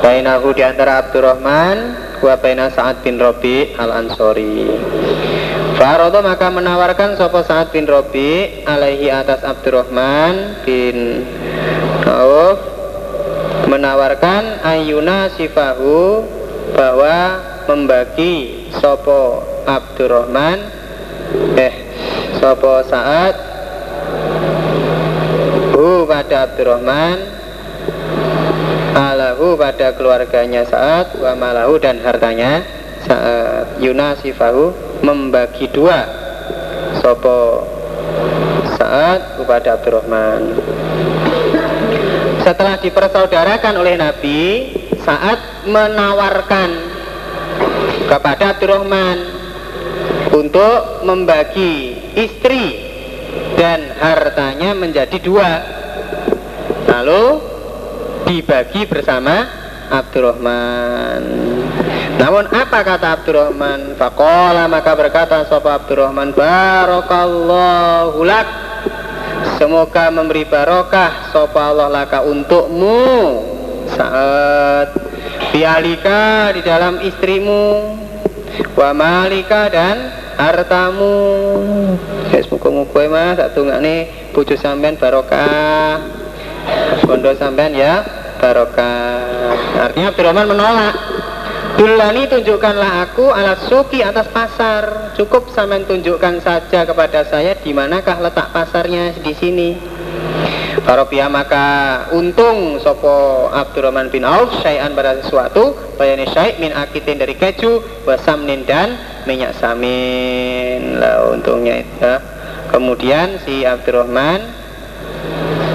Speaker 2: Bainahu di antara Abdurrahman wa baina Sa'ad bin Robi al Ansori Farodo maka menawarkan Sopo Sa'ad bin Robi alaihi atas Abdurrahman bin Auf menawarkan Ayuna sifahu bahwa membagi Sopo Abdurrahman eh Sopo Sa'ad hu pada Abdurrahman alahu pada keluarganya saat wa malahu dan hartanya saat yunasifahu membagi dua. Sopo saat kepada Abdurrahman. Setelah dipersaudarakan oleh Nabi saat menawarkan kepada Abdurrahman untuk membagi istri dan hartanya menjadi dua. Lalu dibagi bersama Abdurrahman namun apa kata Abdurrahman? Fakola maka berkata Sopa Abdurrahman? Barakallahu lak. Semoga memberi barokah Sopa Allah laka untukmu. Saat Bialika di dalam istrimu Wa malika dan hartamu. Yes, muka-muka mas Satu nggak nih Pujuk sampean barokah. Bondo sampean ya barokah. Artinya Abdurrahman menolak Dulani tunjukkanlah aku alat suki atas pasar. Cukup sama tunjukkan saja kepada saya di manakah letak pasarnya di sini. Farobiah maka untung sopo Abdurrahman bin Auf syai'an pada sesuatu. Bayani syai' min akitin dari keju wasamnin dan minyak samin. Lah untungnya itu kemudian si Abdurrahman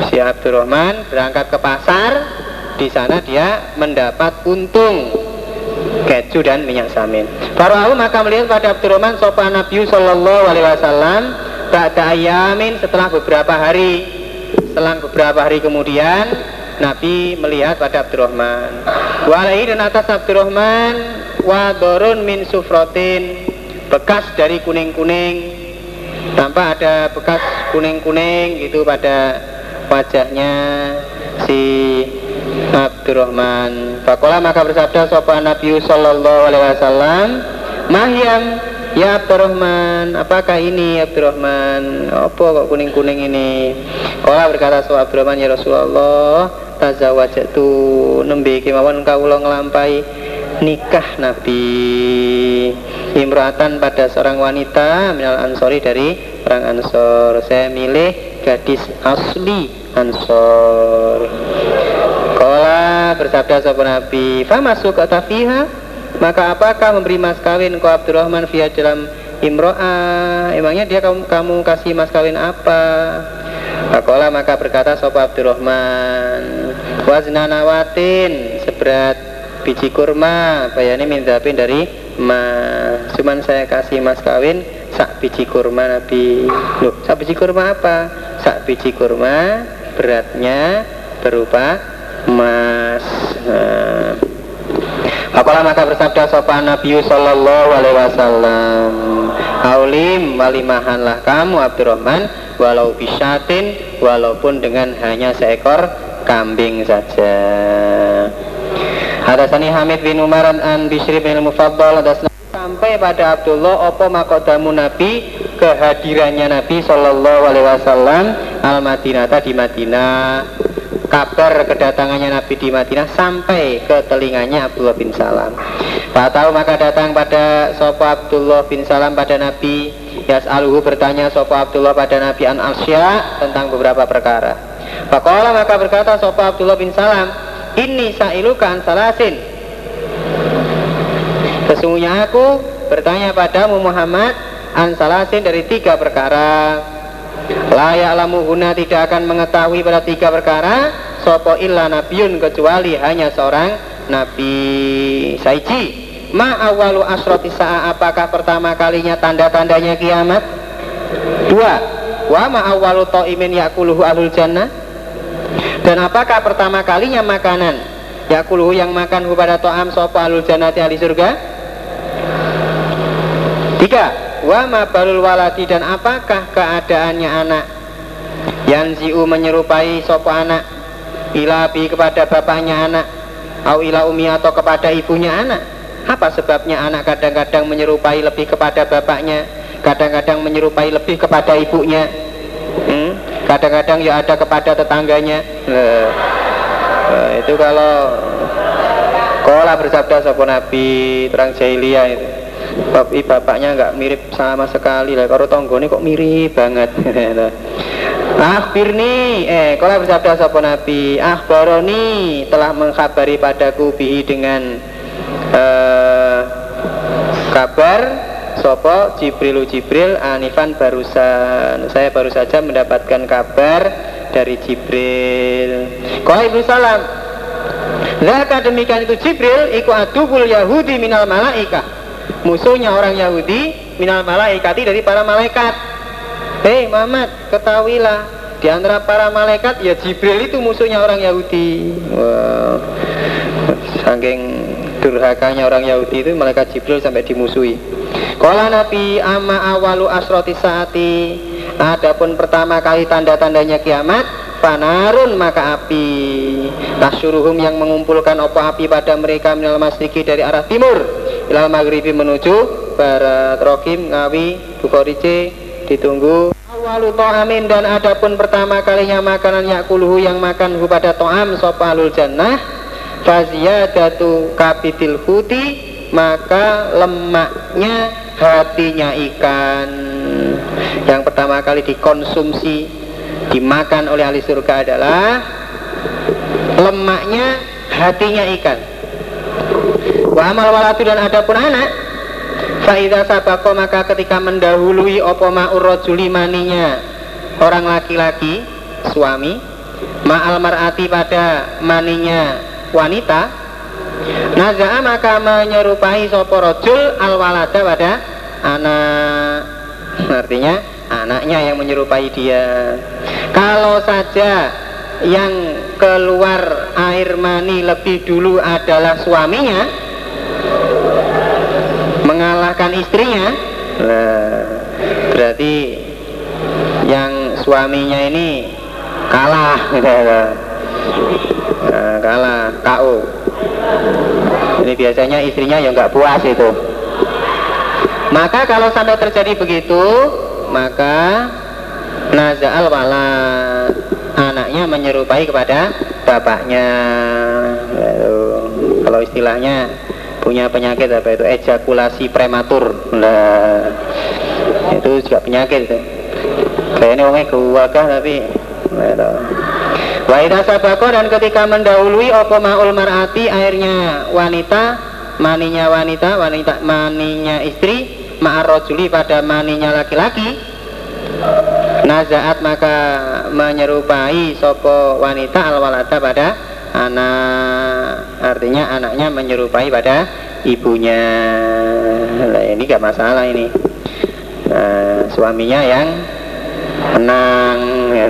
Speaker 2: si Abdurrahman berangkat ke pasar. Di sana dia mendapat untung keju dan minyak samin. Farahu maka melihat pada Abdurrahman sopan Nabi Sallallahu Alaihi Wasallam Ba'da ayamin setelah beberapa hari. Setelah beberapa hari kemudian Nabi melihat pada Abdurrahman Walaihi dan atas Abdurrahman Wadorun min sufrotin Bekas dari kuning-kuning. Tampak ada bekas kuning-kuning gitu pada wajahnya si Abdurrahman Fakola maka bersabda sopan Nabi Sallallahu Alaihi Wasallam Mahyam Ya Abdurrahman, apakah ini Abdurrahman? Apa kok kuning-kuning ini? Kala berkata soal Abdurrahman ya Rasulullah, tazawajatu nembe kemawon kawula ngelampai nikah Nabi Imratan pada seorang wanita minal ansori dari orang ansor Saya milih gadis asli ansor Bersabda sopan Nabi Fama suka tafiha Maka apakah memberi mas kawin kau Abdurrahman via dalam imro'ah? Emangnya dia kamu, kamu kasih mas kawin apa? Kola maka berkata sopa Abdurrahman Wazna nawatin Seberat biji kurma Bayani mindapin dari mas Cuman saya kasih mas kawin Sak biji kurma Nabi. Loh sak biji kurma apa? Sak biji kurma beratnya berupa emas nah. Apalah maka bersabda sopan Nabi Sallallahu Alaihi Wasallam Aulim walimahanlah kamu Abdurrahman Walau bisyatin Walaupun dengan hanya seekor kambing saja Hadasani Hamid bin Umar an Bishri bin Mufaddal sampai pada Abdullah opo makodamu Nabi kehadirannya Nabi Sallallahu Alaihi Wasallam al Madinah di Madinah kabar kedatangannya Nabi di Madinah sampai ke telinganya Abdullah bin Salam. Tak tahu maka datang pada Sopo Abdullah bin Salam pada Nabi Yas'aluhu bertanya Sopo Abdullah pada Nabi An Asya tentang beberapa perkara. Fakola maka berkata Sopo Abdullah bin Salam, ini sa'iluka an salasin. Sesungguhnya aku bertanya padamu Muhammad an salasin dari tiga perkara Layak lamu guna tidak akan mengetahui pada tiga perkara Sopo illa nabiun kecuali hanya seorang nabi. Saiji Ma awalu asroti sa'a apakah pertama kalinya tanda-tandanya kiamat? Dua Wa ma awalu to'imin yakuluhu ahlul jannah? Dan apakah pertama kalinya makanan? Yakuluhu yang makan kepada to'am sopo ahlul jannah ahli surga? Tiga wa ma balul waladi dan apakah keadaannya anak? Yang ziu menyerupai sopo anak? Ilabi kepada bapaknya anak? Au ila umi atau kepada ibunya anak? Apa sebabnya anak kadang-kadang menyerupai lebih kepada bapaknya? Kadang-kadang menyerupai lebih kepada ibunya? Hmm? kadang-kadang ya ada kepada tetangganya? Loh. Loh, itu kalau Kola bersabda sopo nabi terang jahiliyah itu tapi bapaknya nggak mirip sama sekali lah. Kalau tonggone kok mirip banget. [LAUGHS] Akhirni eh kalau bersabda sapa Nabi? Akhbaroni telah mengkabari padaku bihi dengan eh, kabar sopo Jibrilu Jibril Anifan barusan. Saya baru saja mendapatkan kabar dari Jibril. Kalau Ibu Salam Zaka demikian itu Jibril Iku adubul Yahudi minal malaikah musuhnya orang Yahudi minal malaikati dari para malaikat. Hei Muhammad ketahuilah di antara para malaikat ya Jibril itu musuhnya orang Yahudi. Wow. saking durhakanya orang Yahudi itu malaikat Jibril sampai dimusuhi. Kala Nabi amma awalu asroti saati. Adapun pertama kali tanda-tandanya kiamat Panarun maka api. Tasyuruhum yang mengumpulkan opo api pada mereka minal masriki dari arah timur ilal maghribi menuju barat rokim ngawi bukorice ditunggu. Awalu to'amin dan adapun pertama kalinya makanan yakuluhu yang makan pada to'am sopalul jannah faziyadatu kapitil huti maka lemaknya hatinya ikan. Yang pertama kali dikonsumsi dimakan oleh ahli surga adalah lemaknya hatinya ikan wa amal walatu dan adapun anak Faidah sabako maka ketika mendahului opo ma'ur rojuli maninya orang laki-laki suami ma'al mar'ati pada maninya wanita Naza'a maka menyerupai sopo rojul al walada pada anak. Artinya anaknya yang menyerupai dia. Kalau saja yang keluar air mani lebih dulu adalah suaminya mengalahkan istrinya. Nah, berarti yang suaminya ini kalah nah, kalah KO ini biasanya istrinya yang nggak puas itu. Maka kalau sampai terjadi begitu maka nazal walad anaknya menyerupai kepada bapaknya. Kalau istilahnya punya penyakit apa itu? Ejakulasi prematur. Nah itu juga penyakit itu. Kayaknya orangnya keluarga tapi Waidah sabako dan ketika mendahului opo ma'ul mar'ati? Airnya wanita maninya wanita wanita maninya istri ma'arrojuli pada maninya laki-laki nazaat maka menyerupai sopo wanita alwalada pada anak. Artinya anaknya menyerupai pada ibunya. Nah, ini gak masalah ini. Nah, suaminya yang menang.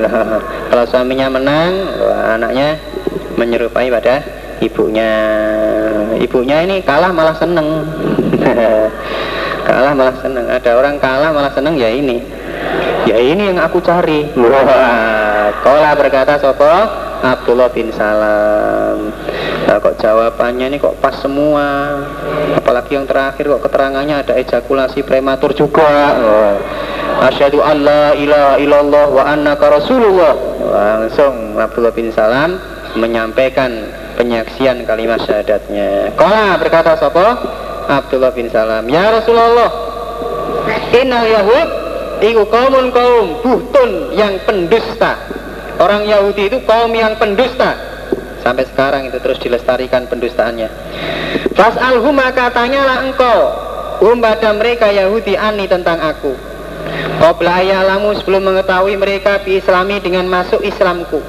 Speaker 2: [LAUGHS] Kalau suaminya menang anaknya menyerupai pada ibunya. Ibunya ini kalah malah seneng. [LAUGHS] Kalah malah seneng. Ada orang kalah malah seneng ya ini ya ini yang aku cari. Wah kola berkata sopo Abdullah bin Salam. Nah kok jawabannya ini kok pas semua? Apalagi yang terakhir kok keterangannya ada ejakulasi prematur juga. Oh. Asyhadu an la ilaha illallah wa annaka rasulullah. Langsung Abdullah bin Salam menyampaikan penyaksian kalimat syahadatnya. Kala berkata sopo Abdullah bin Salam. Ya Rasulullah Innal Yahud Iku kaumun kaum buhtun yang pendusta. Orang Yahudi itu kaum yang pendusta. Sampai sekarang itu terus dilestarikan pendustaannya. Fas'alhum maka tanyalah engkau Um mereka Yahudi ani tentang aku. Qobla ayalamu sebelum mengetahui mereka bi islami dengan masuk Islamku.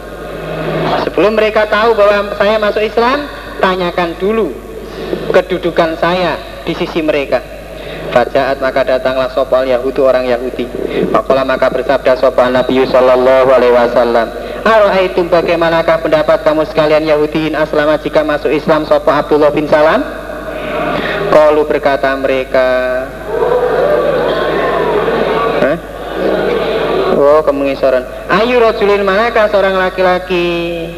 Speaker 2: Sebelum mereka tahu bahwa saya masuk Islam Tanyakan dulu kedudukan saya di sisi mereka Fajaat maka datanglah sopal Yahudi orang Yahudi. Fakola maka bersabda sopal Nabi Sallallahu Alaihi Wasallam itu bagaimanakah pendapat kamu sekalian Yahudiin aslama jika masuk Islam sopo Abdullah bin Salam? Kalau berkata mereka? Oh kemengisaran Ayu rojulin manakah seorang laki-laki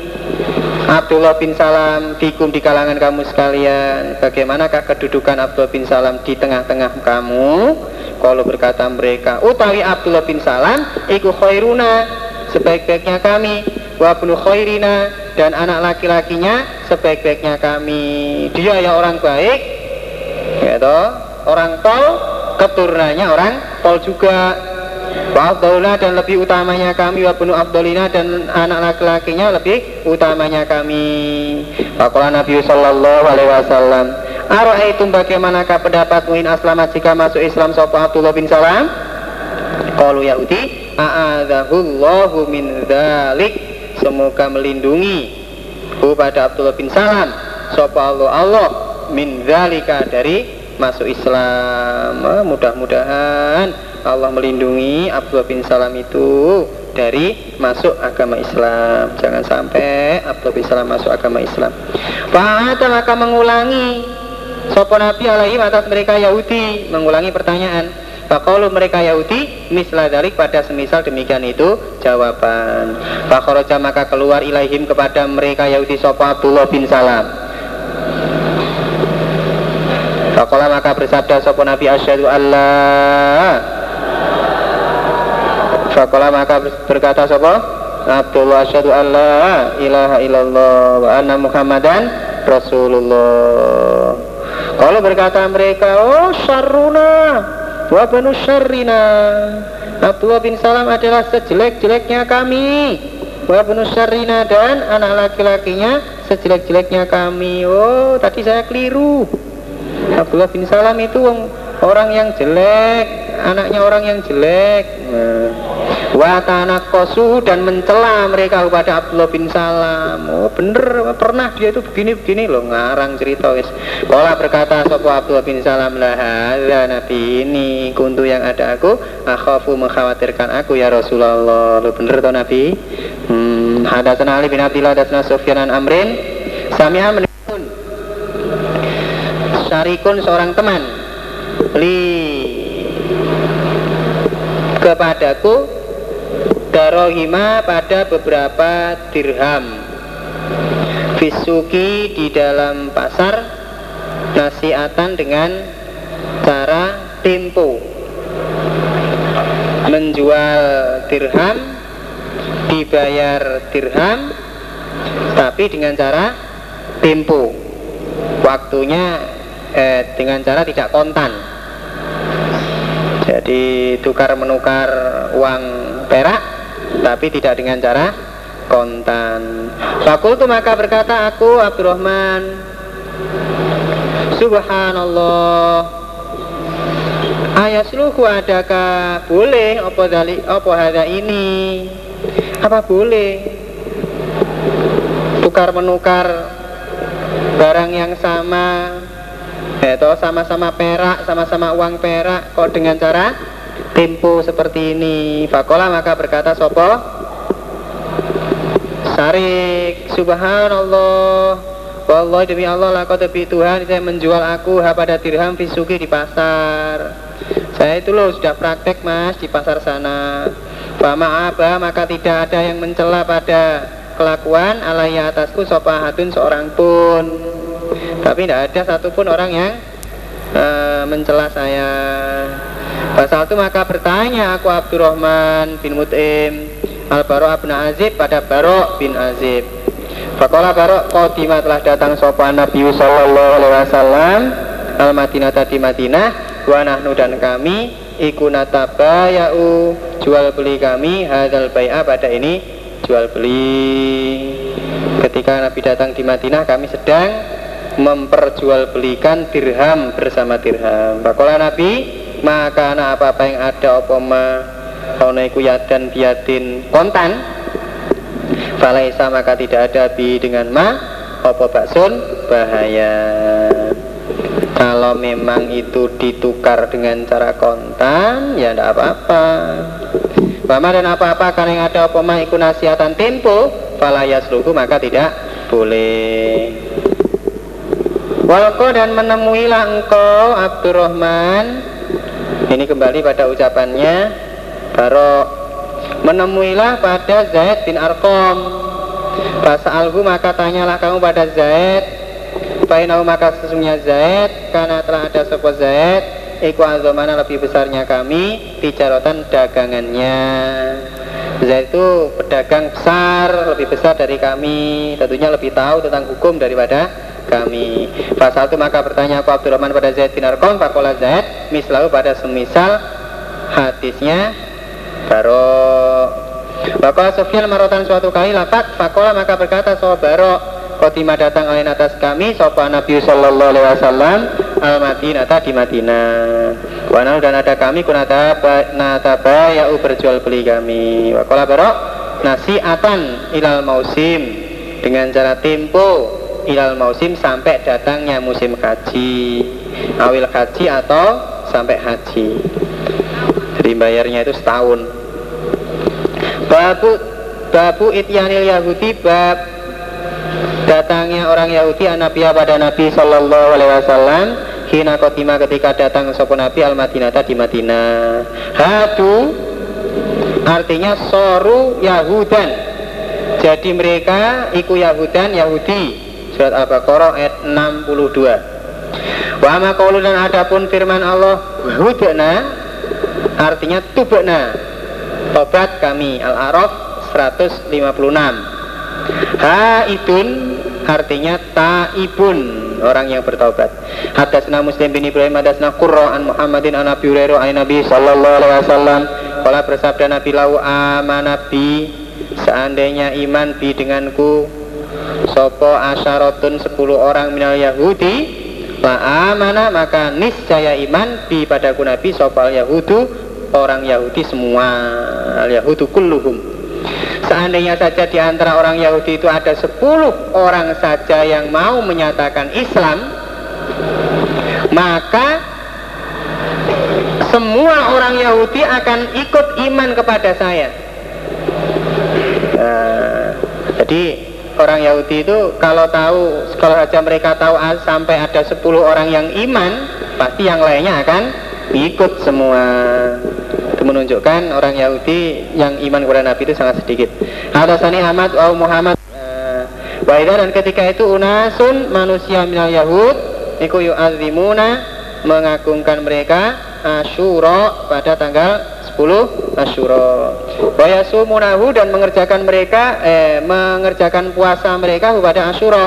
Speaker 2: Abdullah bin Salam fikum di kalangan kamu sekalian. Bagaimanakah kedudukan Abdullah bin Salam di tengah-tengah kamu? Kalau berkata mereka Utawi Abdullah bin Salam Iku khairuna Sebaik-baiknya kami. Wabnu khairina Dan anak laki-lakinya Sebaik-baiknya kami. Dia ya orang baik gitu, Orang tol Keturunannya orang tol juga Wa dan lebih utamanya kami wa bunu abdolina dan anak laki-lakinya lebih utamanya kami. Faqala Nabi sallallahu alaihi wasallam, "Ara'aitum bagaimanakah pendapatmu in aslamat jika masuk Islam sapa Abdullah bin Salam?" Qalu Yahudi, "A'adzahullahu min dzalik." Semoga melindungi pada Abdullah bin Salam sapa Allah Allah min dzalika dari masuk Islam. Mudah-mudahan Allah melindungi Abdullah bin Salam itu dari masuk agama Islam. Jangan sampai Abdullah bin Salam masuk agama Islam. Fa'ata maka mengulangi Sopo Nabi alaihi atas mereka Yahudi mengulangi pertanyaan. Fakolu mereka Yahudi mislah dari pada semisal demikian itu jawaban. Fakhoroja maka keluar ilaihim kepada mereka Yahudi Sopo Abdullah bin Salam. Fakola maka bersabda Sopo Nabi asyhadu Allah Fakola maka berkata sapa Abdullah asyhadu an la ilaha illallah wa anna Muhammadan Rasulullah. Kalau berkata mereka, oh syarruna wa banu syarrina. Abdullah bin Salam adalah sejelek-jeleknya kami. Wa banu syarrina dan anak laki-lakinya sejelek-jeleknya kami. Oh, tadi saya keliru. Abdullah bin Salam itu orang yang jelek, anaknya orang yang jelek. Nah Watana kosu dan mencela mereka kepada Abdullah bin Salam. Oh bener pernah dia itu begini-begini loh ngarang cerita wis. Kala berkata sopo Abdullah bin Salam lah ya Nabi ini kuntu yang ada aku akhafu mengkhawatirkan aku ya Rasulullah. Lo bener toh Nabi? Hmm, hadatsana Ali bin Abdullah hadatsana Sufyan an Amrin Sami'a Syarikun seorang teman. Li kepadaku darohima pada beberapa dirham. Fisuki di dalam pasar nasiatan dengan cara tempo. Menjual dirham dibayar dirham tapi dengan cara tempo. Waktunya eh, dengan cara tidak kontan. Jadi tukar menukar uang perak tapi tidak dengan cara kontan. Fakultu maka berkata aku Abdurrahman Subhanallah Ayasluhu adakah boleh? Apa dali apa ada ini? Apa boleh? Tukar menukar barang yang sama atau sama-sama perak sama-sama uang perak. Kok dengan cara tempo seperti ini? Fakola maka berkata Sopo? Sarik Subhanallah. Wallah demi Allah lakau tepi Tuhan Saya menjual aku pada dirham fisuki di pasar. Saya itu loh sudah praktek mas di pasar sana. Fama abah maka tidak ada yang mencela pada kelakuan alaiya atasku sopahatun seorang pun Tapi tidak ada satupun orang yang uh, mencela saya. Pasal itu maka bertanya aku Abdurrahman bin Mut'im Al Baro bin Azib pada Baro bin Azib. Fakola Baro Qadimah telah datang sopan Nabi Sallallahu Alaihi Wasallam Al Madinah tadi Madinah Wa nahnu dan kami Iku natabaya'u Jual beli kami Hadal bay'a pada ini Jual beli. Ketika Nabi datang di Madinah kami sedang memperjualbelikan dirham bersama dirham. Pakola Nabi maka anak apa-apa yang ada apa ma? Ono iku yadan biadin kontan. Falaisa maka tidak ada bi dengan ma apa baksun? Bahaya. Kalau memang itu ditukar dengan cara kontan ya tidak apa-apa. Bama dan apa-apa karena yang ada apa ma iku nasiatan tempo. Falayas lugu maka tidak boleh Walko dan menemuilah engkau Abdurrahman. Ini kembali pada ucapannya. Barok. Menemuilah pada Zaid bin Arkom Bahasa alhu maka tanyalah kamu pada Zaid. Bainahu maka sesungguhnya Zaid Karena telah ada sebuah Zaid Iku azomana lebih besarnya kami Tijarotan dagangannya. Zaid itu pedagang besar Lebih besar dari kami Tentunya lebih tahu tentang hukum daripada kami. Pasal itu maka bertanya aku Abdurrahman pada Zaid bin Arkom Fakola Zaid Mislahu pada semisal hadisnya. Baro. Bapak Sofyan marotan suatu kali lafat Fakola maka berkata soal Baro Khotimah datang oleh atas kami Sopa Nabi Sallallahu Alaihi Wasallam Al Madinah di Madinah. Wanal dan ada kami kunata nataba ya'u berjual beli kami. Wakola Baro Nasi'atan ilal mausim Dengan cara tempo ilal musim sampai datangnya musim haji awil haji atau sampai haji. Jadi bayarnya itu setahun. Babu babu ityanil yahudi bab datangnya orang Yahudi anabia pada Nabi Shallallahu Alaihi Wasallam hina kotima ketika datang sopo Nabi al Madinah di Madinah. Hadu artinya soru Yahudan. Jadi mereka iku Yahudan Yahudi Surat Al-Baqarah ayat 62 Wa ma dan adapun firman Allah Hudna Artinya tubna tobat kami Al-A'raf 156 Haidun artinya taibun orang yang bertobat. Hadasna Muslim bin Ibrahim hadasna Qurra an Muhammadin an Nabi Hurairah an Nabi sallallahu alaihi wasallam. Kala bersabda Nabi lau amanabi seandainya iman bi denganku sopo asyaratun 10 orang minal Yahudi? La amana maka niscaya iman bi padaku Nabi sopo al Yahudu orang Yahudi semua. Al Yahudu kulluhum. Seandainya saja di antara orang Yahudi itu ada 10 orang saja yang mau menyatakan Islam, maka semua orang Yahudi akan ikut iman kepada saya. Nah, jadi orang Yahudi itu kalau tahu, kalau saja mereka tahu sampai ada 10 orang yang iman, pasti yang lainnya akan ikut semua itu menunjukkan orang Yahudi yang iman kepada Nabi itu sangat sedikit. Hadasani Ahmad wa Muhammad Waidah dan ketika itu unasun manusia minal Yahud Iku yu'adzimuna mengagungkan mereka Asyura pada tanggal 10 Asyura. Wayasumunahu dan mengerjakan mereka eh, mengerjakan puasa mereka pada Asyura.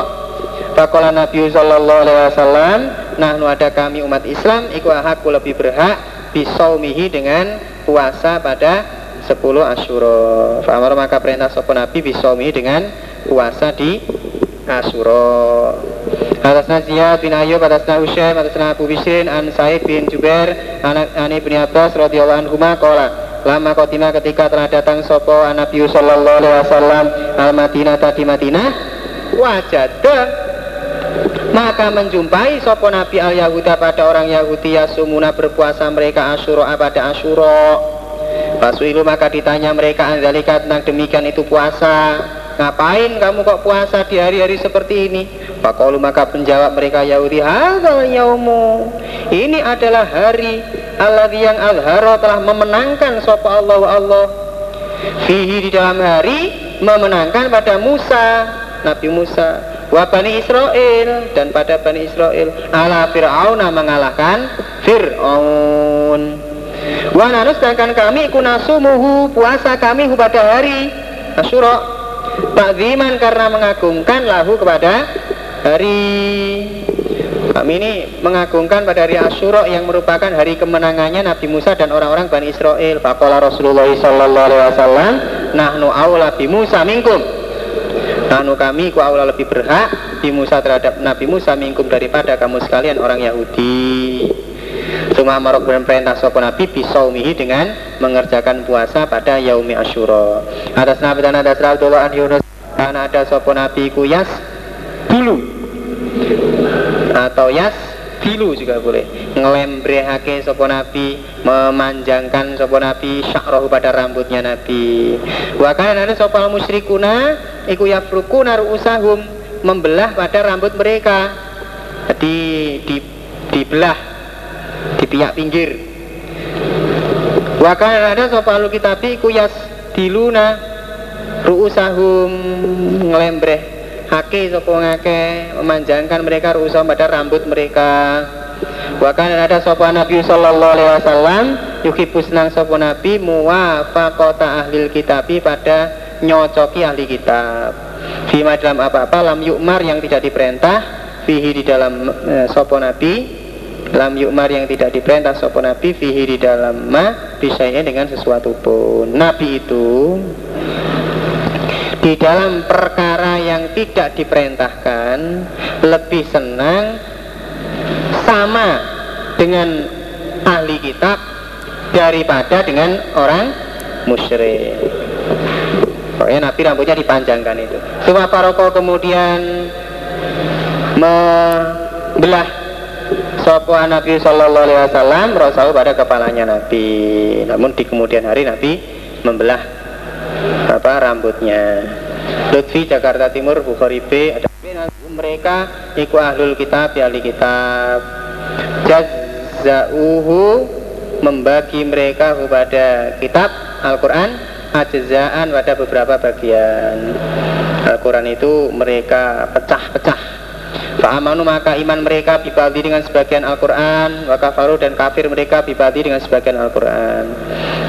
Speaker 2: Fakola Nabi Sallallahu Alaihi Wasallam Nah ada kami umat Islam Iku aku lebih berhak Bisaumihi dengan puasa pada 10 Asyura. Fa'amar maka perintah sopo Nabi bisaumihi dengan puasa di Asyura Atasna Ziyad bin Ayyub, atasna Ushaim, atasna Abu Bisrin, an Said bin Jubair, anak Ani bin Abbas radhiyallahu anhu kola Lama kotima ketika telah datang sopo Nabi sallallahu alaihi wasallam al Madinah tadi Madinah? Wajada maka menjumpai sopo Nabi al Yahuda pada orang Yahudi Yasumuna berpuasa mereka Asyura pada Asyura. Fasuilu maka ditanya mereka Anzalika tentang demikian itu puasa Ngapain kamu kok puasa di hari-hari seperti ini? Pakolu maka menjawab mereka Yahudi, Hadal yaumu. Ini adalah hari Allah yang azharo telah memenangkan sopa Allah Allah. Fihi di dalam hari memenangkan pada Musa, Nabi Musa, wa Bani Israel dan pada Bani Israel. Ala Fir'aun mengalahkan Fir'aun. Wa kami kunasumuhu puasa kami pada hari Asyura Takziman karena mengagungkan lahu kepada hari kami ini mengagungkan pada hari Asyura yang merupakan hari kemenangannya Nabi Musa dan orang-orang Bani Israel. Faqala Rasulullah sallallahu alaihi wasallam, "Nahnu aula bi Musa minkum." Nahnu kami ku aula lebih berhak di Musa terhadap Nabi Musa minkum daripada kamu sekalian orang Yahudi. Cuma marok perintah sopo Nabi bisaumihi dengan mengerjakan puasa pada yaumi Asyura. Atas Nabi dan atas Rasulullah an Yunus karena ada sopo Nabi kuyas dulu atau yas dilu juga boleh. Ngelembrehake sopo nabi memanjangkan sopo nabi syakrohu pada rambutnya nabi. Wakana ada sopo musyrikuna iku yafrukuna ru'usahum membelah pada rambut mereka. Di, di dibelah di pihak pinggir. Wakana ada sopo alu kitabi iku yas diluna ru'usahum ngelembreh. Haki sopo ngake memanjangkan mereka rusa pada rambut mereka. Bahkan ada sopo Nabi Sallallahu Alaihi Wasallam Yuki pusnang sopo Nabi muwafaqata ahli kitabi pada nyocoki ahli kitab. Fima dalam apa-apa lam yukmar yang tidak diperintah Fihi di dalam e, Nabi Lam yukmar yang tidak diperintah sopo Nabi Fihi di dalam ma Bisanya dengan sesuatu pun Nabi itu di dalam perkara yang tidak diperintahkan lebih senang sama dengan ahli kitab daripada dengan orang musyrik. Pokoknya Nabi rambutnya dipanjangkan itu. Cuma Paroko kemudian membelah sopo Nabi Shallallahu Alaihi Wasallam Rasul pada kepalanya Nabi. Namun di kemudian hari Nabi membelah apa rambutnya. Lutfi Jakarta Timur Bukhari B ada mereka iku ahlul kitab ya ahli kitab. Jazauhu membagi mereka kepada kitab Al-Quran ajzaan pada beberapa bagian. Al-Quran itu mereka pecah-pecah Fa'amanu maka iman mereka bibadi dengan sebagian Al-Quran Wa kafaru dan kafir mereka bibadi dengan sebagian Al-Quran.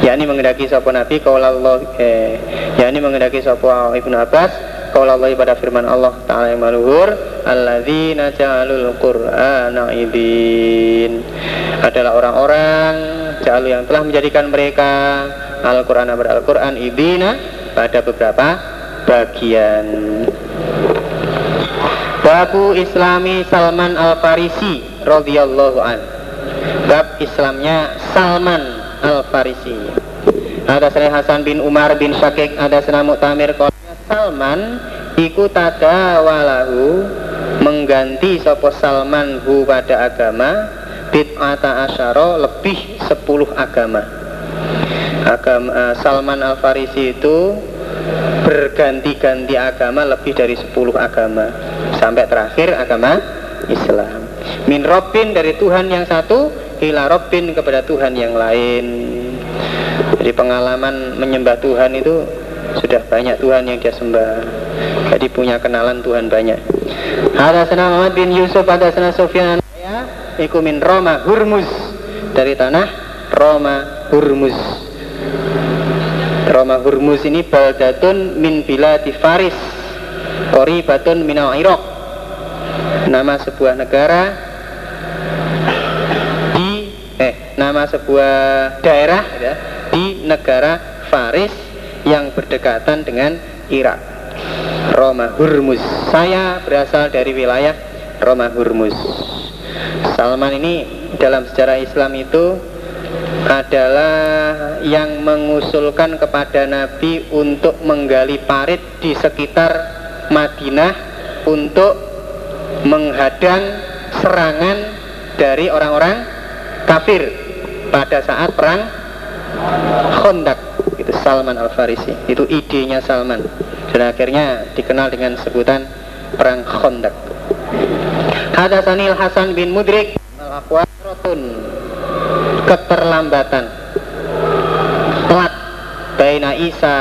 Speaker 2: Ya ini mengendaki sopo Nabi Allah eh, Ya ini mengendaki sopo Ibnu Abbas Allah pada firman Allah Ta'ala yang maluhur Alladzina ja'alul qur'ana idin Adalah orang-orang Ja'alu yang telah menjadikan mereka Al-Quran pada Al-Quran idina Pada beberapa bagian Babu Islami Salman Al-Farisi radhiyallahu an. Bab Islamnya Salman Al-Farisi. Ada sana Hasan bin Umar bin Syakik, ada sana Mu'tamir Salman iku walahu mengganti sopo Salman hu pada agama bid'ata asyara lebih sepuluh agama. Agama uh, Salman Al-Farisi itu berganti-ganti agama lebih dari sepuluh agama. Sampai terakhir agama Islam. Min Robin dari Tuhan yang satu ila Robin kepada Tuhan yang lain. Jadi pengalaman menyembah Tuhan itu sudah banyak Tuhan yang dia sembah. Jadi punya kenalan Tuhan banyak. Ada sana Muhammad bin Yusuf ada sana Sofyan. Ya iku min Roma Hurmus dari tanah Roma Hurmus Roma Hurmus ini baldatun min bila di Faris Qoribatun minal Iraq Nama sebuah negara di eh nama sebuah daerah ya, di negara Faris yang berdekatan dengan Irak. Roma Hurmuz. Saya berasal dari wilayah Roma Hurmuz. Salman ini dalam sejarah Islam itu adalah yang mengusulkan kepada Nabi untuk menggali parit di sekitar Madinah untuk menghadang serangan dari orang-orang kafir pada saat perang Khandaq itu Salman Al Farisi itu idenya Salman. Dan akhirnya dikenal dengan sebutan perang Khandaq. Hadasanil Hasan bin Mudrik al keterlambatan. Telat. Baina Isa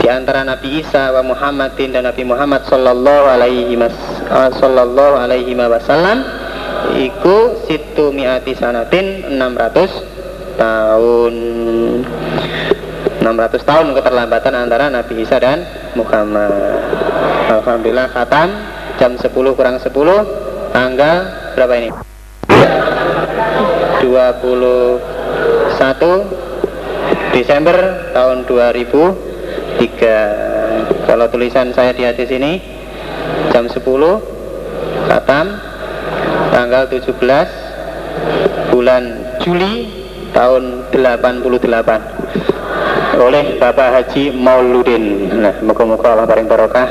Speaker 2: di antara Nabi Isa wa Muhammadin dan Nabi Muhammad sallallahu alaihi uh, sallallahu alaihi wasallam iku situ miati sanatin 600 tahun. 600 tahun keterlambatan antara Nabi Isa dan Muhammad. Alhamdulillah khatam jam 10 kurang 10 tanggal berapa ini 21 Desember tahun 2003 kalau tulisan saya di hati sini jam 10 Katam tanggal 17 bulan Juli tahun 88 oleh Bapak Haji Mauludin. Nah moga-moga Allah paling barokah